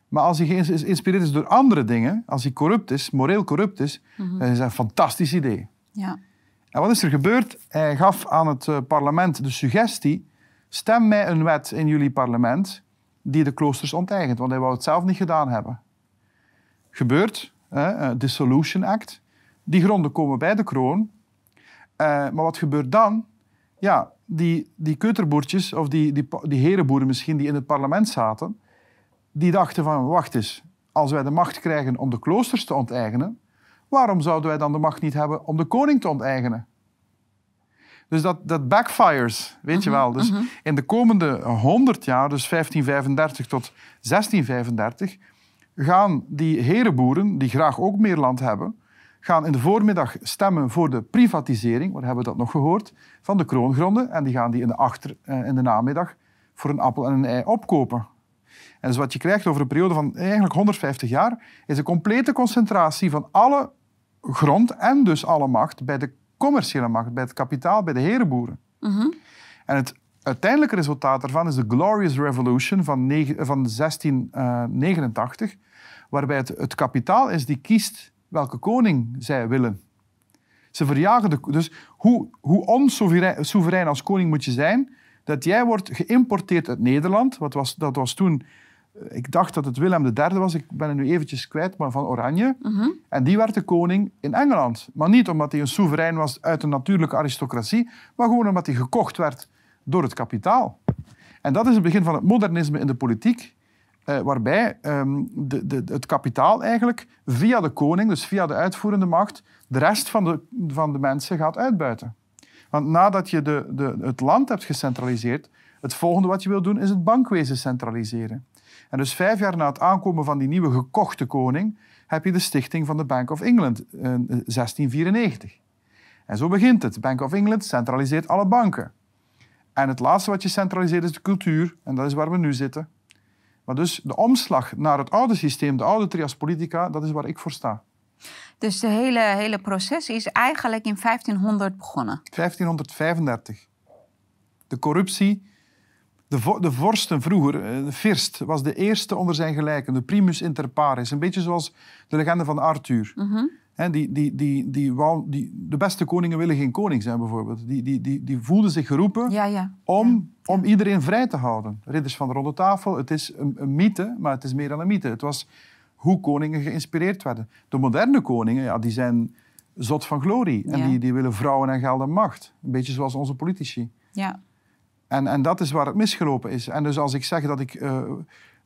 Maar als hij geïnspireerd is door andere dingen, als hij corrupt is, moreel corrupt is, dan is dat een fantastisch idee. Ja. En wat is er gebeurd? Hij gaf aan het eh, parlement de suggestie: stem mij een wet in jullie parlement die de kloosters onteigent, want hij wou het zelf niet gedaan hebben. Gebeurt, hè, eh, Dissolution Act. Die gronden komen bij de kroon. Eh, maar wat gebeurt dan? Ja, die, die keuterboertjes, of die, die, die herenboeren misschien die in het parlement zaten, die dachten van, wacht eens, als wij de macht krijgen om de kloosters te onteigenen, waarom zouden wij dan de macht niet hebben om de koning te onteigenen? Dus dat, dat backfires, weet je wel. Dus in de komende 100 jaar, dus 1535 tot 1635, gaan die herenboeren, die graag ook meer land hebben, gaan in de voormiddag stemmen voor de privatisering, waar hebben we dat nog gehoord, van de kroongronden. En die gaan die in de, achter, eh, in de namiddag voor een appel en een ei opkopen. En dus wat je krijgt over een periode van eigenlijk 150 jaar, is een complete concentratie van alle grond en dus alle macht bij de commerciële macht, bij het kapitaal, bij de herenboeren. Mhm. En het uiteindelijke resultaat daarvan is de Glorious Revolution van, van 1689, waarbij het, het kapitaal is die kiest welke koning zij willen. Ze verjagen de... Dus hoe, hoe onsoeverein soeverein als koning moet je zijn, dat jij wordt geïmporteerd uit Nederland. Wat was, dat was toen... eh, Ik dacht dat het Willem III was, ik ben het nu eventjes kwijt, maar van Oranje. Mhm. En die werd de koning in Engeland. Maar niet omdat hij een soeverein was uit een natuurlijke aristocratie, maar gewoon omdat hij gekocht werd door het kapitaal. En dat is het begin van het modernisme in de politiek, eh, waarbij ehm, de, de, het kapitaal eigenlijk via de koning, dus via de uitvoerende macht, de rest van de, van de mensen gaat uitbuiten. Want nadat je de, de, het land hebt gecentraliseerd, het volgende wat je wil doen is het bankwezen centraliseren. En dus vijf jaar na het aankomen van die nieuwe gekochte koning, heb je de stichting van de Bank of England eh, 1694. En zo begint het. Bank of England centraliseert alle banken. En het laatste wat je centraliseert is de cultuur. En dat is waar we nu zitten. Maar dus de omslag naar het oude systeem, de oude trias politica, dat is waar ik voor sta. Dus de hele, hele proces is eigenlijk in 1500 begonnen. 1535. De corruptie. De, vo- de vorsten vroeger, eh, de First, was de eerste onder zijn gelijken, de primus inter pares. Een beetje zoals de legende van Arthur. Mhm. Die, die, die, die, wou- die, de beste koningen willen geen koning zijn, bijvoorbeeld. Die, die, die, die voelden zich geroepen Ja, ja. om, om iedereen vrij te houden. Ridders van de Ronde Tafel, het is een, een mythe, maar het is meer dan een mythe. Het was hoe koningen geïnspireerd werden. De moderne koningen, ja, die zijn zot van glorie. En die, die willen vrouwen en geld en macht. Een beetje zoals onze politici. ja. En, en dat is waar het misgelopen is. En dus als ik zeg dat ik eh,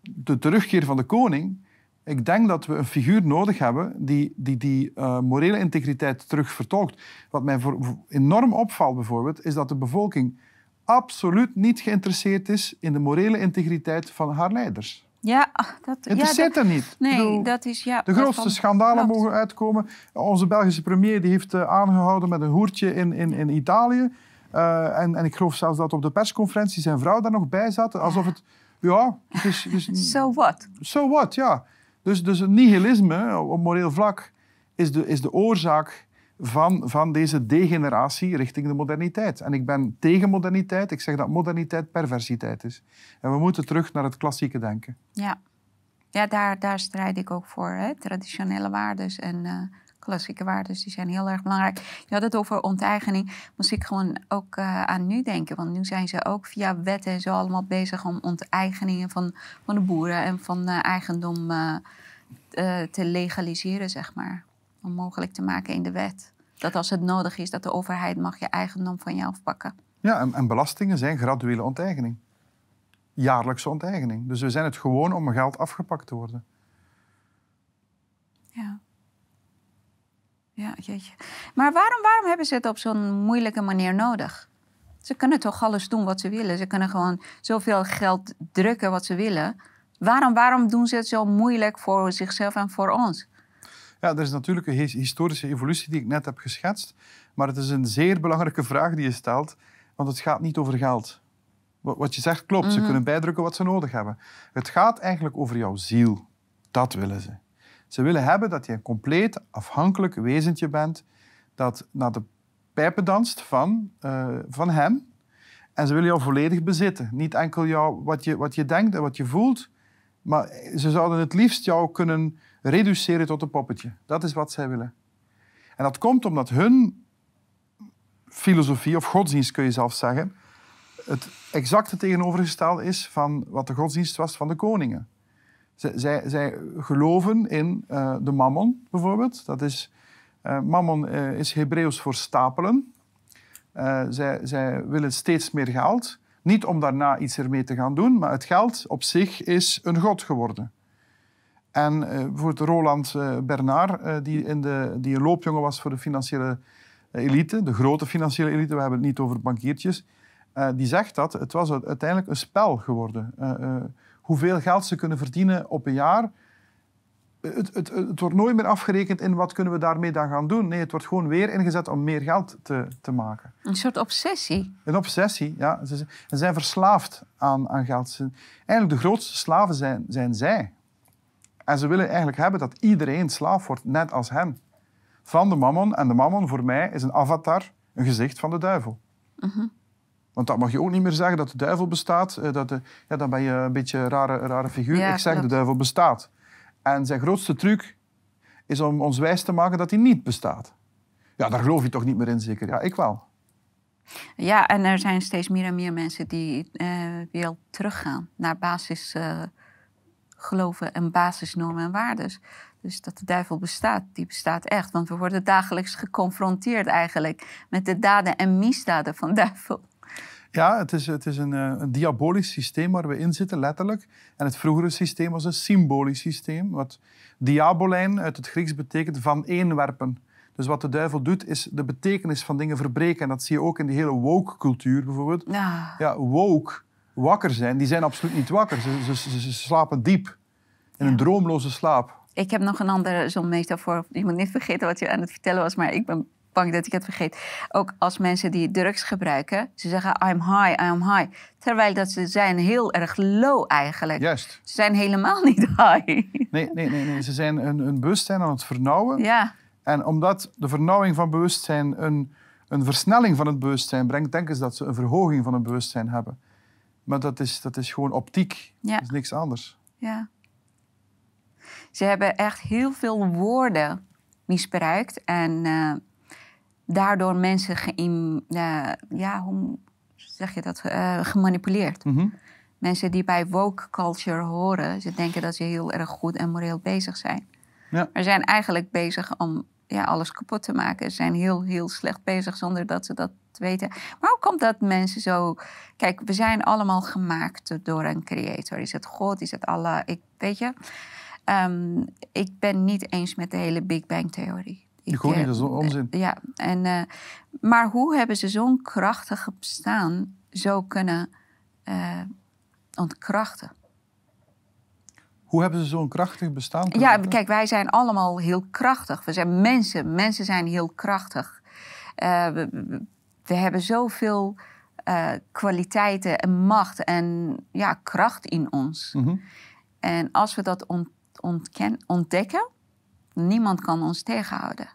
de terugkeer van de koning... Ik denk dat we een figuur nodig hebben die die, die eh, morele integriteit terug vertolkt. Wat mij voor, enorm opvalt bijvoorbeeld, is dat de bevolking absoluut niet geïnteresseerd is in de morele integriteit van haar leiders. Ja, ah, dat, ja, Interesseert dat, hem niet. Nee, bedoel, dat is ja. de grootste van- schandalen klopt. mogen uitkomen. Onze Belgische premier die heeft eh, aangehouden met een hoertje in, in, in Italië. Eh, en, en ik geloof zelfs dat op de persconferentie zijn vrouw daar nog bij zat. Alsof het... Ja, het is... So what? So what, ja. Dus, dus het nihilisme op moreel vlak is de, is de oorzaak van, van deze degeneratie richting de moderniteit. En ik ben tegen moderniteit. Ik zeg dat moderniteit perversiteit is. En we moeten terug naar het klassieke denken. Ja, ja daar, daar strijd ik ook voor. Hè? Traditionele waarden en eh, klassieke waarden die zijn heel erg belangrijk. Je had het over onteigening. Moest ik gewoon ook eh, aan nu denken. Want nu zijn ze ook via wetten en zo allemaal bezig om onteigeningen van, van de boeren en van eh, eigendom eh, te legaliseren, zeg maar. Om mogelijk te maken in de wet. Dat als het nodig is, dat de overheid mag je eigendom van je afpakken. Ja, en, en belastingen zijn graduele onteigening. Jaarlijkse onteigening. Dus we zijn het gewoon om geld afgepakt te worden. Ja. Ja, jeetje. Maar waarom, waarom hebben ze het op zo'n moeilijke manier nodig? Ze kunnen toch alles doen wat ze willen. Ze kunnen gewoon zoveel geld drukken wat ze willen. Waarom, waarom doen ze het zo moeilijk voor zichzelf en voor ons? Ja, er is natuurlijk een his- historische evolutie die ik net heb geschetst. Maar het is een zeer belangrijke vraag die je stelt, want het gaat niet over geld. Wat wat je zegt klopt, ze kunnen bijdrukken wat ze nodig hebben. Het gaat eigenlijk over jouw ziel. Dat willen ze. Ze willen hebben dat je een compleet afhankelijk wezentje bent dat naar de pijpen danst van, eh, van hen. En ze willen jou volledig bezitten. Niet enkel jou, wat, je, wat je denkt en wat je voelt, maar ze zouden het liefst jou kunnen reduceren tot een poppetje. Dat is wat zij willen. En dat komt omdat hun filosofie, of godsdienst kun je zelf zeggen, het exacte tegenovergestelde is van wat de godsdienst was van de koningen. Zij, zij, geloven in eh, de mammon, bijvoorbeeld. Dat is, eh, mammon eh, is Hebreeuws voor stapelen. Zij, zij willen steeds meer geld. Niet om daarna iets ermee te gaan doen, maar het geld op zich is een god geworden. En bijvoorbeeld Roland Bernard, die, in de, die een loopjongen was voor de financiële elite, de grote financiële elite, we hebben het niet over bankiertjes, die zegt dat het was uiteindelijk een spel geworden. Hoeveel geld ze kunnen verdienen op een jaar het, het, het wordt nooit meer afgerekend in wat kunnen we daarmee dan gaan doen. Nee, het wordt gewoon weer ingezet om meer geld te, te maken. Een soort obsessie. Een obsessie, ja. Ze, ze zijn verslaafd aan, aan geld. Ze- eigenlijk de grootste slaven zijn, zijn zij. En ze willen eigenlijk hebben dat iedereen slaaf wordt, net als hen. Van de mammon. En de mammon voor mij is een avatar, een gezicht van de duivel. Want dat mag je ook niet meer zeggen, dat de duivel bestaat. Eh, Dat de, ja, dan ben je een beetje een rare, rare figuur. Ja, Ik zeg, klopt. de duivel bestaat. En zijn grootste truc is om ons wijs te maken dat hij niet bestaat. Ja, daar geloof je toch niet meer in, zeker? Ja, ik wel. Ja, en er zijn steeds meer en meer mensen die eh weer teruggaan naar basis eh, en basisnormen en waardes. Dus dat de duivel bestaat, die bestaat echt. Want we worden dagelijks geconfronteerd eigenlijk met de daden en misdaden van duivel. Ja, het is, het is een, eh, een diabolisch systeem waar we in zitten, letterlijk. En het vroegere systeem was een symbolisch systeem. Wat diabolijn uit het Grieks betekent van één werpen. Dus wat de duivel doet, is de betekenis van dingen verbreken. En dat zie je ook in die hele woke-cultuur bijvoorbeeld. Ja, Ja, woke, wakker zijn, die zijn absoluut niet wakker. Ze, ze, slapen diep. In een droomloze slaap. ik heb nog een andere zo'n metafoor. Je moet niet vergeten wat je aan het vertellen was, maar ik ben bang dat ik het vergeet. Ook als mensen die drugs gebruiken, ze zeggen I'm high, I'm high. Terwijl dat ze zijn heel erg low eigenlijk. Juist. Ze zijn helemaal niet high. Nee, nee, nee, nee. ze zijn een, een bewustzijn aan het vernauwen. Ja, En omdat de vernauwing van bewustzijn een, een versnelling van het bewustzijn brengt, denken ze dat ze een verhoging van het bewustzijn hebben. Maar dat is, dat is gewoon optiek. Ja. Dat is niks anders. ja. Ze hebben echt heel veel woorden misbruikt en eh, daardoor mensen geïm, eh, ja, hoe zeg je dat, Eh, gemanipuleerd. Mhm. Mensen die bij woke culture horen, ze denken dat ze heel erg goed en moreel bezig zijn. Ja. Maar zijn eigenlijk bezig om ja, alles kapot te maken. Ze zijn heel, heel slecht bezig zonder dat ze dat weten. Maar hoe komt dat mensen zo... Kijk, we zijn allemaal gemaakt door een creator. Is het God, is het Allah? Ik, weet je, ehm, ik ben niet eens met de hele Big Bang-theorie. Ik eh, niet, dat is onzin. ja, en, eh, maar hoe hebben ze zo'n krachtige bestaan zo kunnen eh, ontkrachten? Hoe hebben ze zo'n krachtig bestaan? kunnen Ja, hebben? kijk, wij zijn allemaal heel krachtig. We zijn mensen. Mensen zijn heel krachtig. Eh, we, hebben zoveel eh, kwaliteiten en macht en ja, kracht in ons. Mhm. En als we dat ont- ontken- ontdekken, niemand kan ons tegenhouden.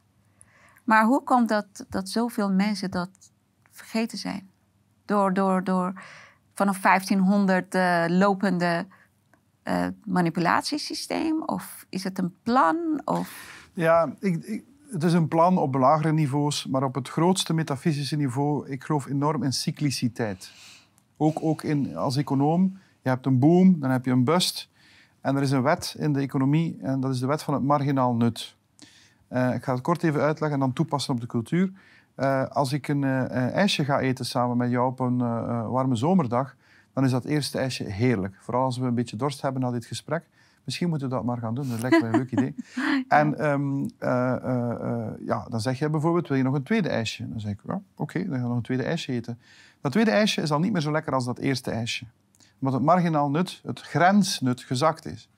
Maar hoe komt dat, dat zoveel mensen dat vergeten zijn? Door, door, door vanaf 1500 eh, lopende eh, manipulatiesysteem? Of is het een plan? Of... Ja, ik, het is een plan op lagere niveaus, maar op het grootste metafysische niveau, ik geloof enorm in cycliciteit. Ook, ook in, als econoom, je hebt een boom, dan heb je een bust. En er is een wet in de economie, en dat is de wet van het marginaal nut. Eh, ik ga het kort even uitleggen en dan toepassen op de cultuur. Eh, als ik een eh, eh, ijsje ga eten samen met jou op een warme zomerdag, dan is dat eerste ijsje heerlijk. Vooral als we een beetje dorst hebben na dit gesprek. Misschien moeten we dat maar gaan doen, dat lijkt me een leuk idee. En ehm, eh, eh, eh, ja, dan zeg je bijvoorbeeld, wil je nog een tweede ijsje? Dan zeg ik, ja, oké, dan gaan we nog een tweede ijsje eten. Dat tweede ijsje is al niet meer zo lekker als dat eerste ijsje. Omdat het marginaal nut, het grensnut, gezakt is.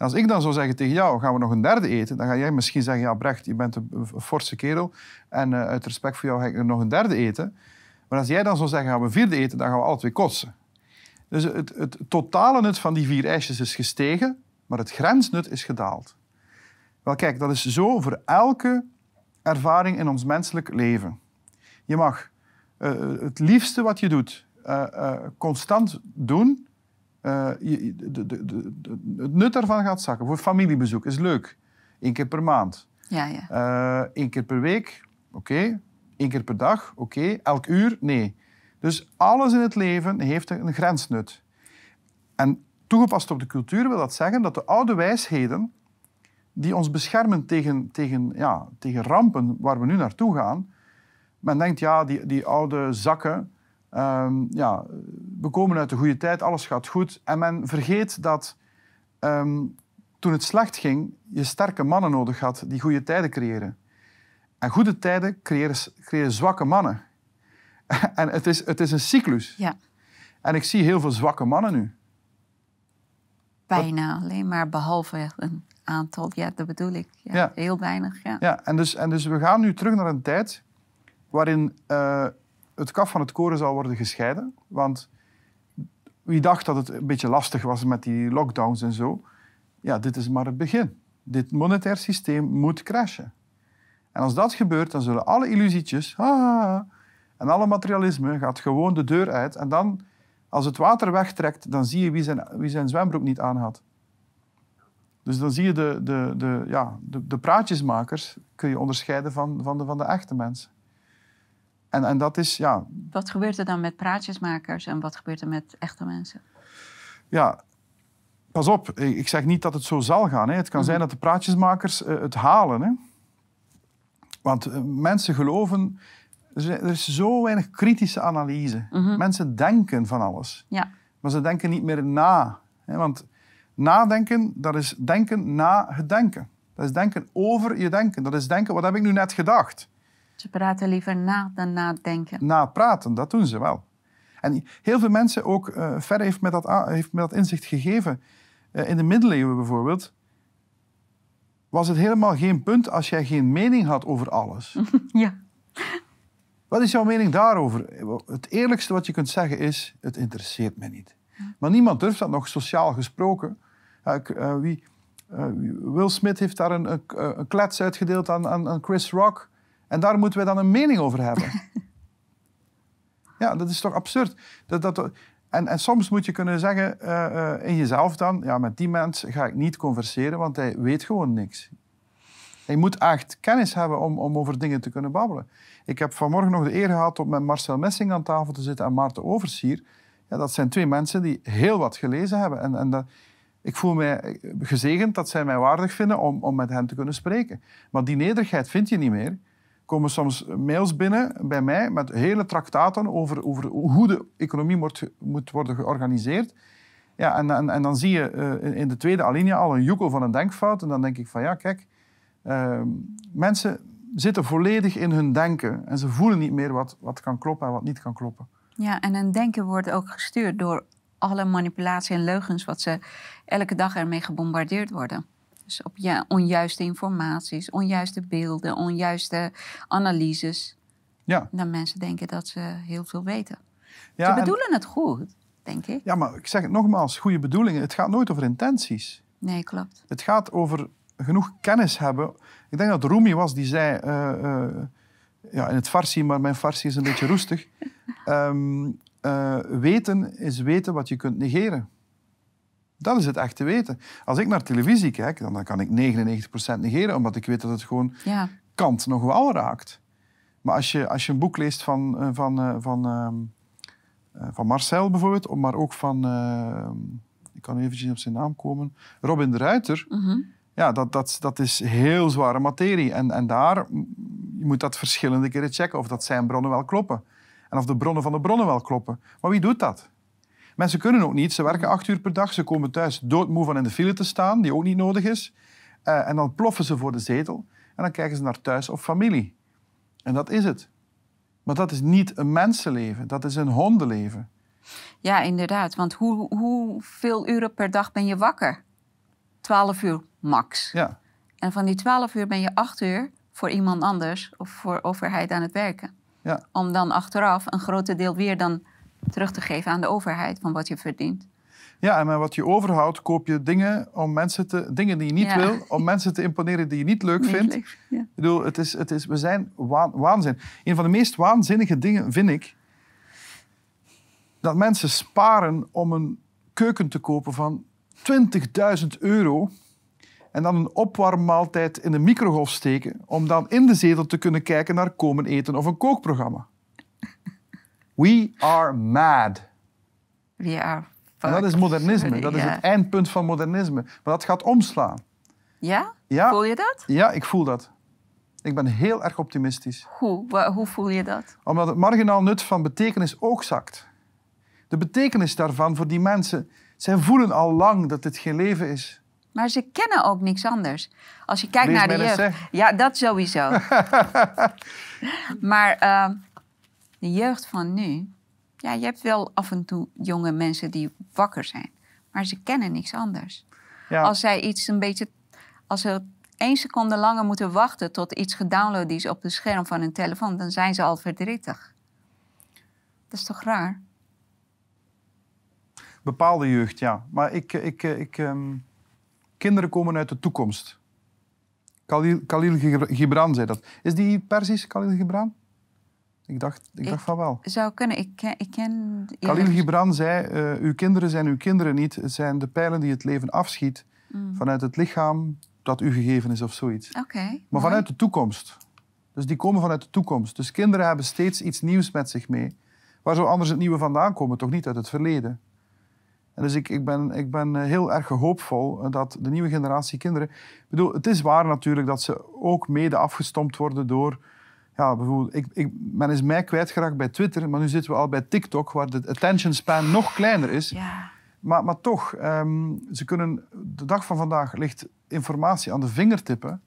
Als ik dan zou zeggen tegen jou, gaan we nog een derde eten, dan ga jij misschien zeggen, ja Brecht, je bent een, forse kerel en eh, uit respect voor jou ga ik er nog een derde eten. Maar als jij dan zou zeggen, gaan we een vierde eten, dan gaan we alle twee kotsen. Dus het, het totale nut van die vier ijsjes is gestegen, maar het grensnut is gedaald. Wel kijk, dat is zo voor elke ervaring in ons menselijk leven. Je mag eh, het liefste wat je doet eh, constant doen. Eh, je- de, de, de, het nut daarvan gaat zakken. Voor familiebezoek is leuk. Eén keer per maand. Ja, ja. Eh Eén keer per week, oké. Eén keer per dag, oké. Elk uur, nee. Dus alles in het leven heeft een grensnut. En toegepast op de cultuur wil dat zeggen dat de oude wijsheden die ons beschermen tegen, tegen, ja, tegen rampen waar we nu naartoe gaan. Men denkt, ja, die, die oude zakken, ehm, ja, we komen uit de goede tijd, alles gaat goed. En men vergeet dat ehm, toen het slecht ging, je sterke mannen nodig had die goede tijden creëren. En goede tijden creëren, creëren zwakke mannen. en het is, het is een cyclus. ja. En ik zie heel veel zwakke mannen nu. Bijna alleen maar behalve een aantal, ja, dat bedoel ik. Ja, Ja. Heel weinig, ja. Ja, en dus, en dus we gaan nu terug naar een tijd waarin eh, het kaf van het koren zal worden gescheiden. Want wie dacht dat het een beetje lastig was met die lockdowns en zo, ja, dit is maar het begin. Dit monetair systeem moet crashen. En als dat gebeurt, dan zullen alle illusietjes ah, en alle materialisme gaat gewoon de deur uit. En dan, als het water wegtrekt, dan zie je wie zijn, wie zijn zwembroek niet aan had. Dus dan zie je de, de, de, ja, de, de praatjesmakers kun je onderscheiden van, van, de, van de echte mensen. En, en dat is, ja, Wat gebeurt er dan met praatjesmakers en wat gebeurt er met echte mensen? ja, pas op, ik zeg niet dat het zo zal gaan. Hè. Het kan zijn dat de praatjesmakers eh, het halen. Hè. Want eh, mensen geloven, er is- zo weinig kritische analyse. Mensen denken van alles, Ja, maar ze denken niet meer na. Hè. Want nadenken, dat is denken na het denken. Dat is denken over je denken. Dat is denken, wat heb ik nu net gedacht? Ze praten liever na dan nadenken. na praten. Dat doen ze wel. En heel veel mensen, ook eh Ferre heeft me dat, heeft me dat inzicht gegeven. Eh, in de middeleeuwen bijvoorbeeld, was het helemaal geen punt als jij geen mening had over alles. Ja. Wat is jouw mening daarover? Het eerlijkste wat je kunt zeggen is, het interesseert mij niet. Maar niemand durft dat nog sociaal gesproken. Eh, wie, Will Smith heeft daar een, een, een klets uitgedeeld aan, aan, aan Chris Rock. En daar moeten wij dan een mening over hebben. ja, dat is toch absurd. Dat, dat, en, en soms moet je kunnen zeggen eh, eh, in jezelf dan... Ja, met die mens ga ik niet converseren, want hij weet gewoon niks. Je moet echt kennis hebben om, om over dingen te kunnen babbelen. Ik heb vanmorgen nog de eer gehad om met Marcel Messing aan tafel te zitten en Maarten Oversier. Ja, dat zijn twee mensen die heel wat gelezen hebben. En, en dat, ik voel mij gezegend dat zij mij waardig vinden om, om met hen te kunnen spreken. Maar die nederigheid vind je niet meer. Komen soms mails binnen bij mij met hele traktaten over, over hoe de economie moet, moet worden georganiseerd. Ja, en, en, en dan zie je eh, in de tweede alinea al een joekel van een denkfout. En dan denk ik van ja, kijk, eh, mensen zitten volledig in hun denken en ze voelen niet meer wat, wat kan kloppen en wat niet kan kloppen. Ja, en hun denken wordt ook gestuurd door alle manipulatie en leugens wat ze elke dag ermee gebombardeerd worden. Dus op ja, onjuiste informaties, onjuiste beelden, onjuiste analyses. Ja, Dan mensen denken dat ze heel veel weten. ja, ze en- bedoelen het goed, denk ik. ja, maar ik zeg het nogmaals, goede bedoelingen. Het gaat nooit over intenties. Nee, klopt. Het gaat over genoeg kennis hebben. Ik denk dat Rumi was die zei, eh, eh, ja, in het Farsi, maar mijn Farsi is een beetje roestig. Ehm, eh, weten is weten wat je kunt negeren. Dat is het echte weten. Als ik naar televisie kijk, dan kan ik 99% negeren, omdat ik weet dat het gewoon Ja, kant nog wel raakt. Maar als je, als je een boek leest van, eh, van, eh, van, ehm, eh, van Marcel bijvoorbeeld, maar ook van, eh, ik kan eventjes op zijn naam komen, Robin de Ruiter, mhm. ja, dat, dat, dat is heel zware materie. En, en daar, je moet dat verschillende keren checken of dat zijn bronnen wel kloppen. En of de bronnen van de bronnen wel kloppen. Maar wie doet dat? Mensen kunnen ook niet. Ze werken acht uur per dag. Ze komen thuis doodmoe van in de file te staan, die ook niet nodig is. Eh, en dan ploffen ze voor de zetel. En dan kijken ze naar thuis of familie. En dat is het. Maar dat is niet een mensenleven. Dat is een hondenleven. ja inderdaad. Want hoe, hoeveel uren per dag ben je wakker? 12 uur max. Ja. En van die 12 uur ben je 8 uur voor iemand anders of voor overheid aan het werken. Ja. Om dan achteraf een grote deel weer dan terug te geven aan de overheid van wat je verdient. Ja, en met wat je overhoudt, koop je dingen, om mensen te, dingen die je niet Ja. wil, om mensen te imponeren die je niet leuk vindt. Niet leuk, Ja. Ik bedoel, het is, het is, we zijn waan- waanzin. Een van de meest waanzinnige dingen vind ik dat mensen sparen om een keuken te kopen van 20.000 euro en dan een opwarmmaaltijd in de microgolf steken om dan in de zetel te kunnen kijken naar komen eten of een kookprogramma. We are mad. We are En dat is modernisme. Dat is het eindpunt van modernisme. Maar dat gaat omslaan. Ja? Ja, Voel je dat? ja, ik voel dat. Ik ben heel erg optimistisch. Hoe? Hoe voel je dat? Omdat het marginaal nut van betekenis ook zakt. De betekenis daarvan voor die mensen, zij voelen al lang dat dit geen leven is. Maar ze kennen ook niks anders. Als je kijkt Lees naar de jeugd. Ja, dat sowieso. maar ehm, de jeugd van nu. Ja, je hebt wel af en toe jonge mensen die wakker zijn. Maar ze kennen niks anders. Ja, Als zij iets een beetje als ze één seconde langer moeten wachten tot iets gedownload is op het scherm van hun telefoon, dan zijn ze al verdrietig. Dat is toch raar? Bepaalde jeugd, ja. Maar ik, ik, ik, ehm, kinderen komen uit de toekomst. Khalil, Khalil Gibran zei dat. Is die Persisch, Khalil Gibran? Ik dacht, ik, dacht van wel. Zou kunnen. Ik ken... Ik ken Khalil Gibran zei, uh, uw kinderen zijn uw kinderen niet. Het zijn de pijlen die het leven afschiet mm. vanuit het lichaam dat u gegeven is of zoiets. Oké. maar vanuit de toekomst. Dus die komen vanuit de toekomst. Dus kinderen hebben steeds iets nieuws met zich mee. Waar zou anders het nieuwe vandaan komen? Toch niet uit het verleden. En dus ik, ik, ben, ik ben eh, heel erg hoopvol dat de nieuwe generatie kinderen... Ik bedoel, het is waar natuurlijk dat ze ook mede afgestompt worden door... Ja, bijvoorbeeld, ik, ik, men is mij kwijtgeraakt bij Twitter, maar nu zitten we al bij TikTok, waar de attention span nog kleiner is. Ja. Maar, maar toch, um, ze kunnen... De dag van vandaag ligt informatie aan de vingertippen.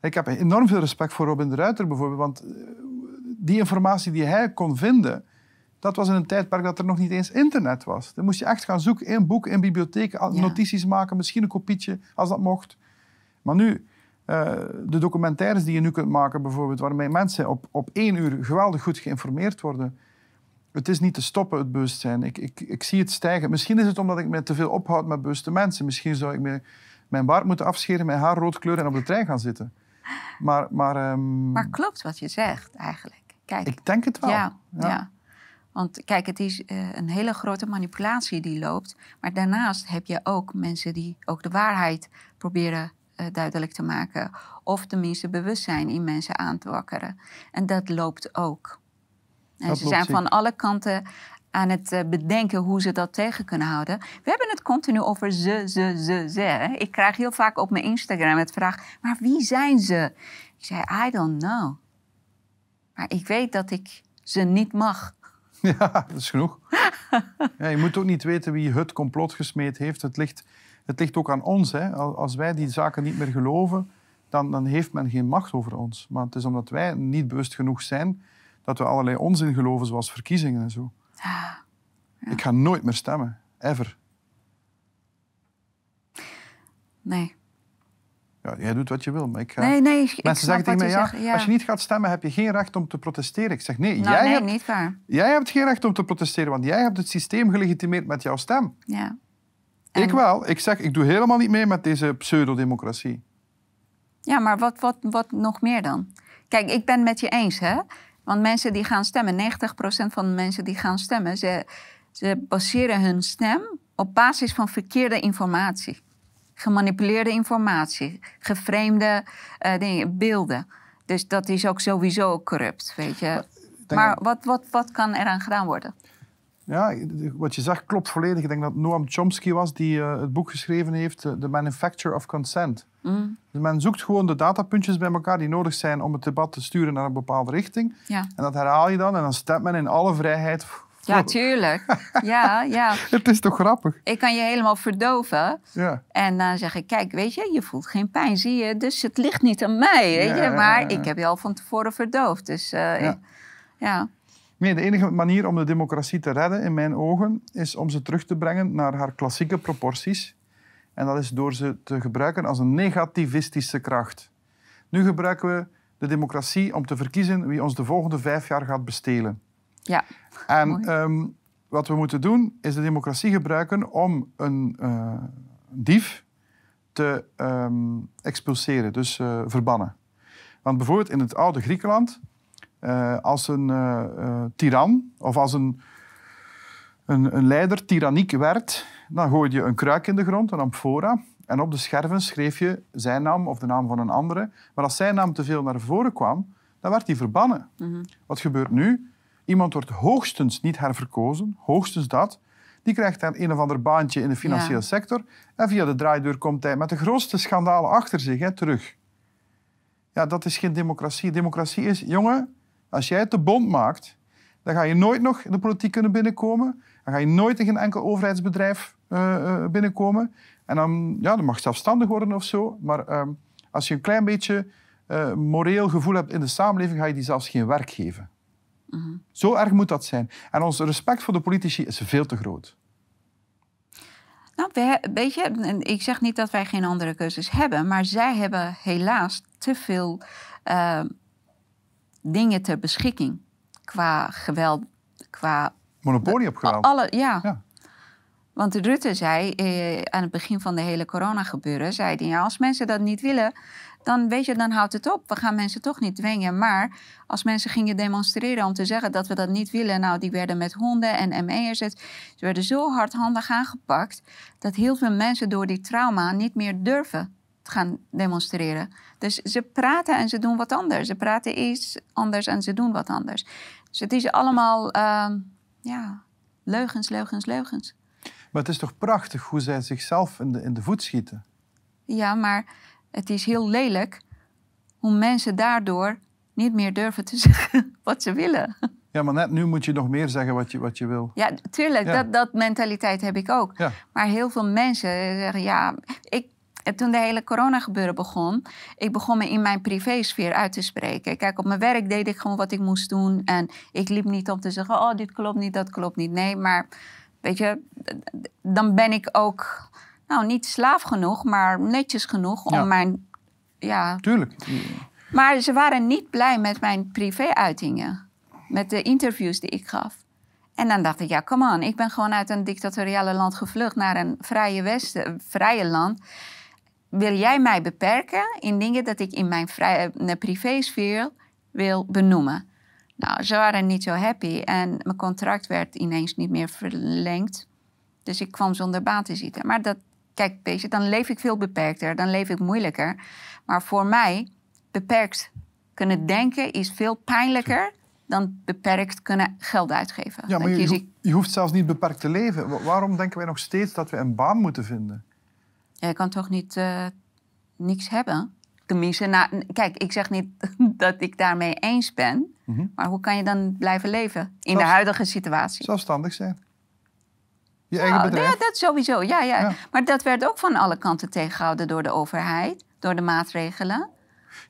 Ik heb enorm veel respect voor Robin de Ruiter bijvoorbeeld, want eh, die informatie die hij kon vinden dat was in een tijdperk dat er nog niet eens internet was. Dan moest je echt gaan zoeken in boek, in bibliotheek, notities maken, misschien een kopietje als dat mocht. Maar nu, uh, de documentaires die je nu kunt maken, bijvoorbeeld, waarmee mensen op, op één uur geweldig goed geïnformeerd worden. Het is niet te stoppen, het bewustzijn. Ik, ik, ik zie het stijgen. Misschien is het omdat ik me te veel ophoud met bewuste mensen. Misschien zou ik me, mijn baard moeten afscheren, mijn haar rood kleuren en op de trein gaan zitten. Maar, maar, um... maar klopt wat je zegt eigenlijk. Kijk. Ik denk het wel. ja. ja. Want kijk, het is uh, een hele grote manipulatie die loopt. Maar daarnaast heb je ook mensen die ook de waarheid proberen uh, duidelijk te maken. Of tenminste bewustzijn in mensen aan te wakkeren. En dat loopt ook. En dat ze zijn van alle kanten aan het uh, bedenken hoe ze dat tegen kunnen houden. We hebben het continu over ze, ze, ze, ze. Ik krijg heel vaak op mijn Instagram het vraag: maar wie zijn ze? Ik zei: I don't know. Maar ik weet dat ik ze niet mag. Ja, dat is genoeg. Ja, je moet ook niet weten wie het complot gesmeed heeft. Het ligt, het ligt ook aan ons. Hè. Als wij die zaken niet meer geloven, dan, dan heeft men geen macht over ons. Maar het is omdat wij niet bewust genoeg zijn dat we allerlei onzin geloven, zoals verkiezingen en zo. Ja. Ik ga nooit meer stemmen. Ever. Nee. Ja, jij doet wat je wil, maar ik ga... Nee, nee, ik, Mensen zeggen tegen mij, ja, als je niet gaat stemmen, heb je geen recht om te protesteren. Ik zeg, nee, nou, jij, nee, hebt, niet waar. jij hebt geen recht om te protesteren, want jij hebt het systeem gelegitimeerd met jouw stem. Ja. En... Ik wel. Ik zeg, ik doe helemaal niet mee met deze pseudodemocratie. Ja, maar wat, wat, wat nog meer dan? Kijk, ik ben het met je eens, hè? Want mensen die gaan stemmen, 90% van de mensen die gaan stemmen, ze, ze baseren hun stem op basis van verkeerde informatie gemanipuleerde informatie, geframed uh, dingen, beelden. Dus dat is ook sowieso corrupt, weet je. Maar wat, wat, wat kan eraan gedaan worden? Ja, wat je zegt klopt volledig. Ik denk dat Noam Chomsky was die uh, het boek geschreven heeft, uh, The Manufacture of Consent. Mm. Dus men zoekt gewoon de datapuntjes bij elkaar die nodig zijn om het debat te sturen naar een bepaalde richting. Ja. En dat herhaal je dan en dan stemt men in alle vrijheid ja, tuurlijk. Ja, ja. Het is toch grappig? Ik kan je helemaal verdoven. Ja. En dan zeg ik, kijk, weet je, je voelt geen pijn, zie je? Dus het ligt niet aan mij, weet je? Maar ik heb je al van tevoren verdoofd. Dus uh, ja. ja. Nee, de enige manier om de democratie te redden, in mijn ogen, is om ze terug te brengen naar haar klassieke proporties. En dat is door ze te gebruiken als een negativistische kracht. Nu gebruiken we de democratie om te verkiezen wie ons de volgende vijf jaar gaat bestelen. Ja. En um, wat we moeten doen, is de democratie gebruiken om een uh, dief te um, expulseren, dus uh, verbannen. Want bijvoorbeeld in het oude Griekenland, uh, als een tiran of als een, een, een, leider tyranniek werd, dan gooide je een kruik in de grond, een amphora, en op de scherven schreef je zijn naam of de naam van een andere. Maar als zijn naam te veel naar voren kwam, dan werd hij verbannen. Mm -hmm. Wat gebeurt nu? Iemand wordt hoogstens niet herverkozen, hoogstens dat. Die krijgt dan een of ander baantje in de financiële sector. En via de draaideur komt hij met de grootste schandalen achter zich hè, terug. Ja, dat is geen democratie. Democratie is, jongen, als jij het te bond maakt, dan ga je nooit nog in de politiek kunnen binnenkomen. Dan ga je nooit in een enkel overheidsbedrijf uh, uh, binnenkomen. En dan, ja, dan mag je zelfstandig worden of zo. Maar uh, als je een klein beetje uh, moreel gevoel hebt in de samenleving, ga je die zelfs geen werk geven. Mm Zo erg moet dat zijn. En ons respect voor de politici is veel te groot. Nou, we, weet je, ik zeg niet dat wij geen andere keuzes hebben, maar zij hebben helaas te veel eh, dingen ter beschikking. Qua geweld, qua Monopolie op geweld. alle, ja. Ja. Want Rutte zei eh, aan het begin van de hele corona gebeuren, zei hij, ja, als mensen dat niet willen, dan weet je, dan houdt het op. We gaan mensen toch niet dwingen. Maar als mensen gingen demonstreren om te zeggen dat we dat niet willen, nou, die werden met honden en ME'ers, ze werden zo hardhandig aangepakt dat heel veel mensen door die trauma niet meer durven gaan demonstreren. Dus ze praten en ze doen wat anders. Ze praten iets anders en ze doen wat anders. Dus het is allemaal, ehm, ja, leugens, leugens, leugens. Maar het is toch prachtig hoe zij zichzelf in de, in de voet schieten. Ja, maar het is heel lelijk hoe mensen daardoor niet meer durven te zeggen wat ze willen. Ja, maar net nu moet je nog meer zeggen wat je, wat je wil. Ja, tuurlijk, Ja. Dat, dat mentaliteit heb ik ook. Ja. Maar heel veel mensen zeggen, ja, ik, toen de hele corona gebeuren begon, ik begon me in mijn privésfeer uit te spreken. Kijk, op mijn werk deed ik gewoon wat ik moest doen. En ik liep niet om te zeggen, oh, dit klopt niet, dat klopt niet. Nee, maar weet je, dan ben ik ook, nou, niet slaaf genoeg, maar netjes genoeg om mijn, ja, Tuurlijk. maar ze waren niet blij met mijn privé-uitingen. Met de interviews die ik gaf. En dan dacht ik, ja, come on. Ik ben gewoon uit een dictatoriale land gevlucht naar een vrije westen, vrije land. Wil jij mij beperken in dingen dat ik in mijn vrije, mijn privésfeer wil benoemen? Nou, ze waren niet zo happy. En mijn contract werd ineens niet meer verlengd. Dus ik kwam zonder baan te zitten. Maar dat, kijk, weet je, dan leef ik veel beperkter. Dan leef ik moeilijker. Maar voor mij, beperkt kunnen denken is veel pijnlijker dan beperkt kunnen geld uitgeven. Ja, maar je, je, hoeft- je hoeft zelfs niet beperkt te leven. Wa- Waarom denken wij nog steeds dat we een baan moeten vinden? Je kan toch niet eh, niks hebben? Tenminste, nou, kijk, ik zeg niet dat ik daarmee eens ben. Mhm. Maar hoe kan je dan blijven leven in de huidige situatie? Zelfstandig zijn. Je eigen Ja, bedrijf. ja, dat sowieso. Ja, ja. Ja. Maar dat werd ook van alle kanten tegengehouden door de overheid, door de maatregelen.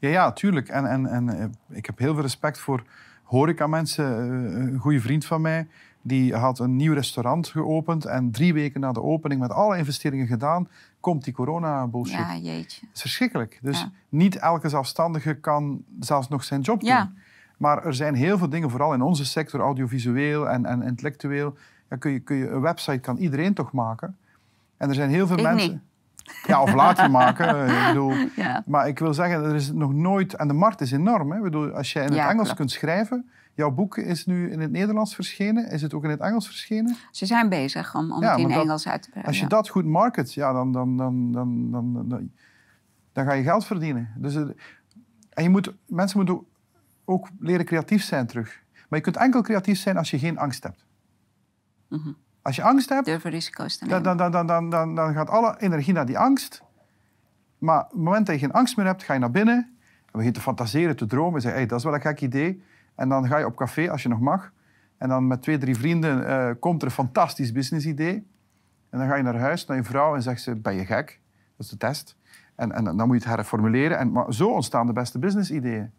Ja, ja, tuurlijk. En, en, en eh, ik heb heel veel respect voor horecamensen. Eh, Een goede vriend van mij, die had een nieuw restaurant geopend. En drie weken na de opening, met alle investeringen gedaan, komt die corona-bullshit. Ja, jeetje. Dat is verschrikkelijk. Dus Ja. niet elke zelfstandige kan zelfs nog zijn job doen. Ja. Maar er zijn heel veel dingen, vooral in onze sector, audiovisueel en, en intellectueel. Ja, kun je, kun je, een website kan iedereen toch maken. En er zijn heel veel Ik mensen... niet. Ja, of laat je maken. Ik bedoel, Ja. maar ik wil zeggen, er is nog nooit... En de markt is enorm. Hè? Ik bedoel, als je in het Engels klopt. kunt schrijven... Jouw boek is nu in het Nederlands verschenen. Is het ook in het Engels verschenen? Ze zijn bezig om, om Ja, het in dat- Engels uit te brengen. Als je dat goed market, ja, dan, dan, dan, dan, dan, dan, dan ga je geld verdienen. Dus, eh, en je moet, mensen moeten ook- ook leren creatief zijn terug. Maar je kunt enkel creatief zijn als je geen angst hebt. Mhm. Als je angst hebt, Durven risico's te nemen. dan, dan, dan, dan, dan, dan, dan gaat alle energie naar die angst. Maar op het moment dat je geen angst meer hebt, ga je naar binnen. En begin te fantaseren, te dromen. En zeg, hey, dat is wel een gek idee. En dan ga je op café, als je nog mag. En dan met twee, drie vrienden eh, komt er een fantastisch businessidee. En dan ga je naar huis, naar je vrouw en zegt ze, ben je gek? Dat is de test. En, en dan moet je het herformuleren. En, maar zo ontstaan de beste businessideeën.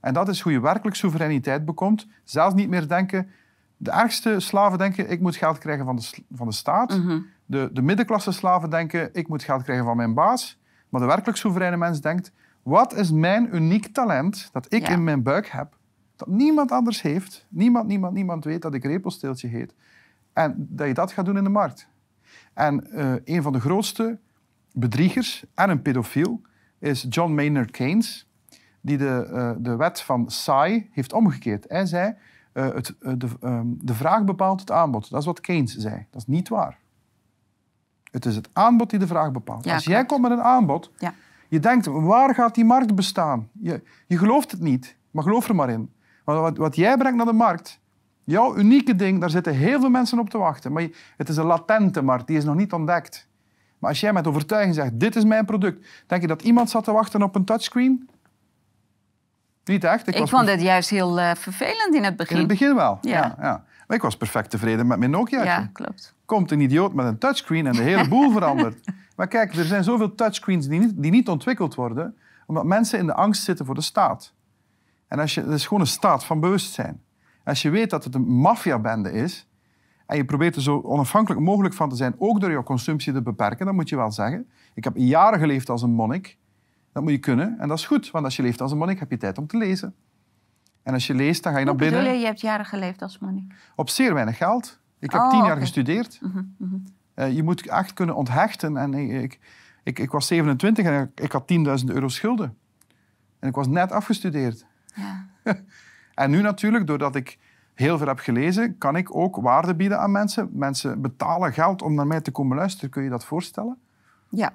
En dat is hoe je werkelijk soevereiniteit bekomt. Zelfs niet meer denken... De ergste slaven denken, ik moet geld krijgen van de, van de staat. Mhm. De, de middenklasse slaven denken, ik moet geld krijgen van mijn baas. Maar de werkelijk soevereine mens denkt, wat is mijn uniek talent dat ik Ja. in mijn buik heb, dat niemand anders heeft. Niemand, niemand, niemand weet dat ik repelsteeltje heet. En dat je dat gaat doen in de markt. En eh, een van de grootste bedriegers en een pedofiel is John Maynard Keynes, die de, eh, de wet van Sai heeft omgekeerd. Hij zei, eh, het, de, ehm, de vraag bepaalt het aanbod. Dat is wat Keynes zei. Dat is niet waar. Het is het aanbod die de vraag bepaalt. Ja, Als jij klopt. komt met een aanbod, Ja. je denkt, waar gaat die markt bestaan? Je, je gelooft het niet, maar geloof er maar in. Wat, wat jij brengt naar de markt, jouw unieke ding, daar zitten heel veel mensen op te wachten. Maar het is een latente markt, die is nog niet ontdekt. Maar als jij met overtuiging zegt, dit is mijn product, denk je dat iemand zat te wachten op een touchscreen? Niet echt. Ik was vond het juist heel eh, vervelend in het in begin. het begin wel. Ja. Ja. Ja, Maar ik was perfect tevreden met mijn Nokia. ja, klopt. Komt een idioot met een touchscreen en de hele boel verandert. Maar kijk, er zijn zoveel touchscreens die niet, die niet ontwikkeld worden, omdat mensen in de angst zitten voor de staat. En als je, het is gewoon een staat van bewustzijn. Als je weet dat het een maffiabende is, en je probeert er zo onafhankelijk mogelijk van te zijn, ook door je consumptie te beperken, dan moet je wel zeggen. Ik heb jaren geleefd als een monnik. Dat moet je kunnen en dat is goed, want als je leeft als een monnik heb je tijd om te lezen. En als je leest, dan ga je Hoe naar binnen. bedoel je, je hebt jaren geleefd als monnik? Op zeer weinig geld. Ik heb Oh, tien jaar gestudeerd. Mhm, mhm. Eh, je moet echt kunnen onthechten. En ik, ik, ik, was 27 en ik had 10.000 euro schulden. En ik was net afgestudeerd. Ja. En nu natuurlijk, doordat ik heel veel heb gelezen, kan ik ook waarde bieden aan mensen. Mensen betalen geld om naar mij te komen luisteren. Kun je dat voorstellen? Ja.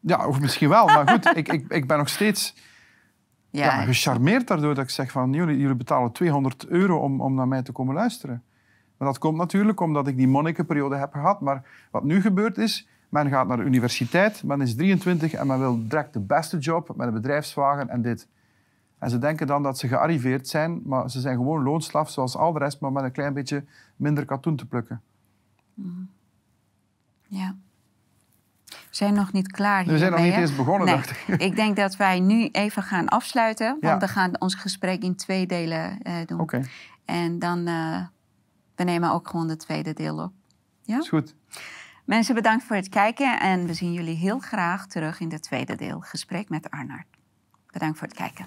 Ja, of misschien wel. Maar goed, ik, ik, ik ben nog steeds Ja. ja, gecharmeerd daardoor dat ik zeg van jullie, jullie betalen 200 euro om, om naar mij te komen luisteren. Maar dat komt natuurlijk omdat ik die monnikenperiode heb gehad. Maar wat nu gebeurt is, men gaat naar de universiteit, men is 23 en men wil direct de beste job met een bedrijfswagen en dit. En ze denken dan dat ze gearriveerd zijn, maar ze zijn gewoon loonslaaf zoals al de rest, maar met een klein beetje minder katoen te plukken. Ja. We zijn nog niet klaar We zijn nog niet eens begonnen, Nee. dacht ik. Ik denk dat wij nu even gaan afsluiten. Want Ja. we gaan ons gesprek in twee delen eh, doen. Oké, En dan uh, we nemen ook gewoon het tweede deel op. Ja? is goed. Mensen, bedankt voor het kijken. En we zien jullie heel graag terug in het tweede deel. Gesprek met Arnard. Bedankt voor het kijken.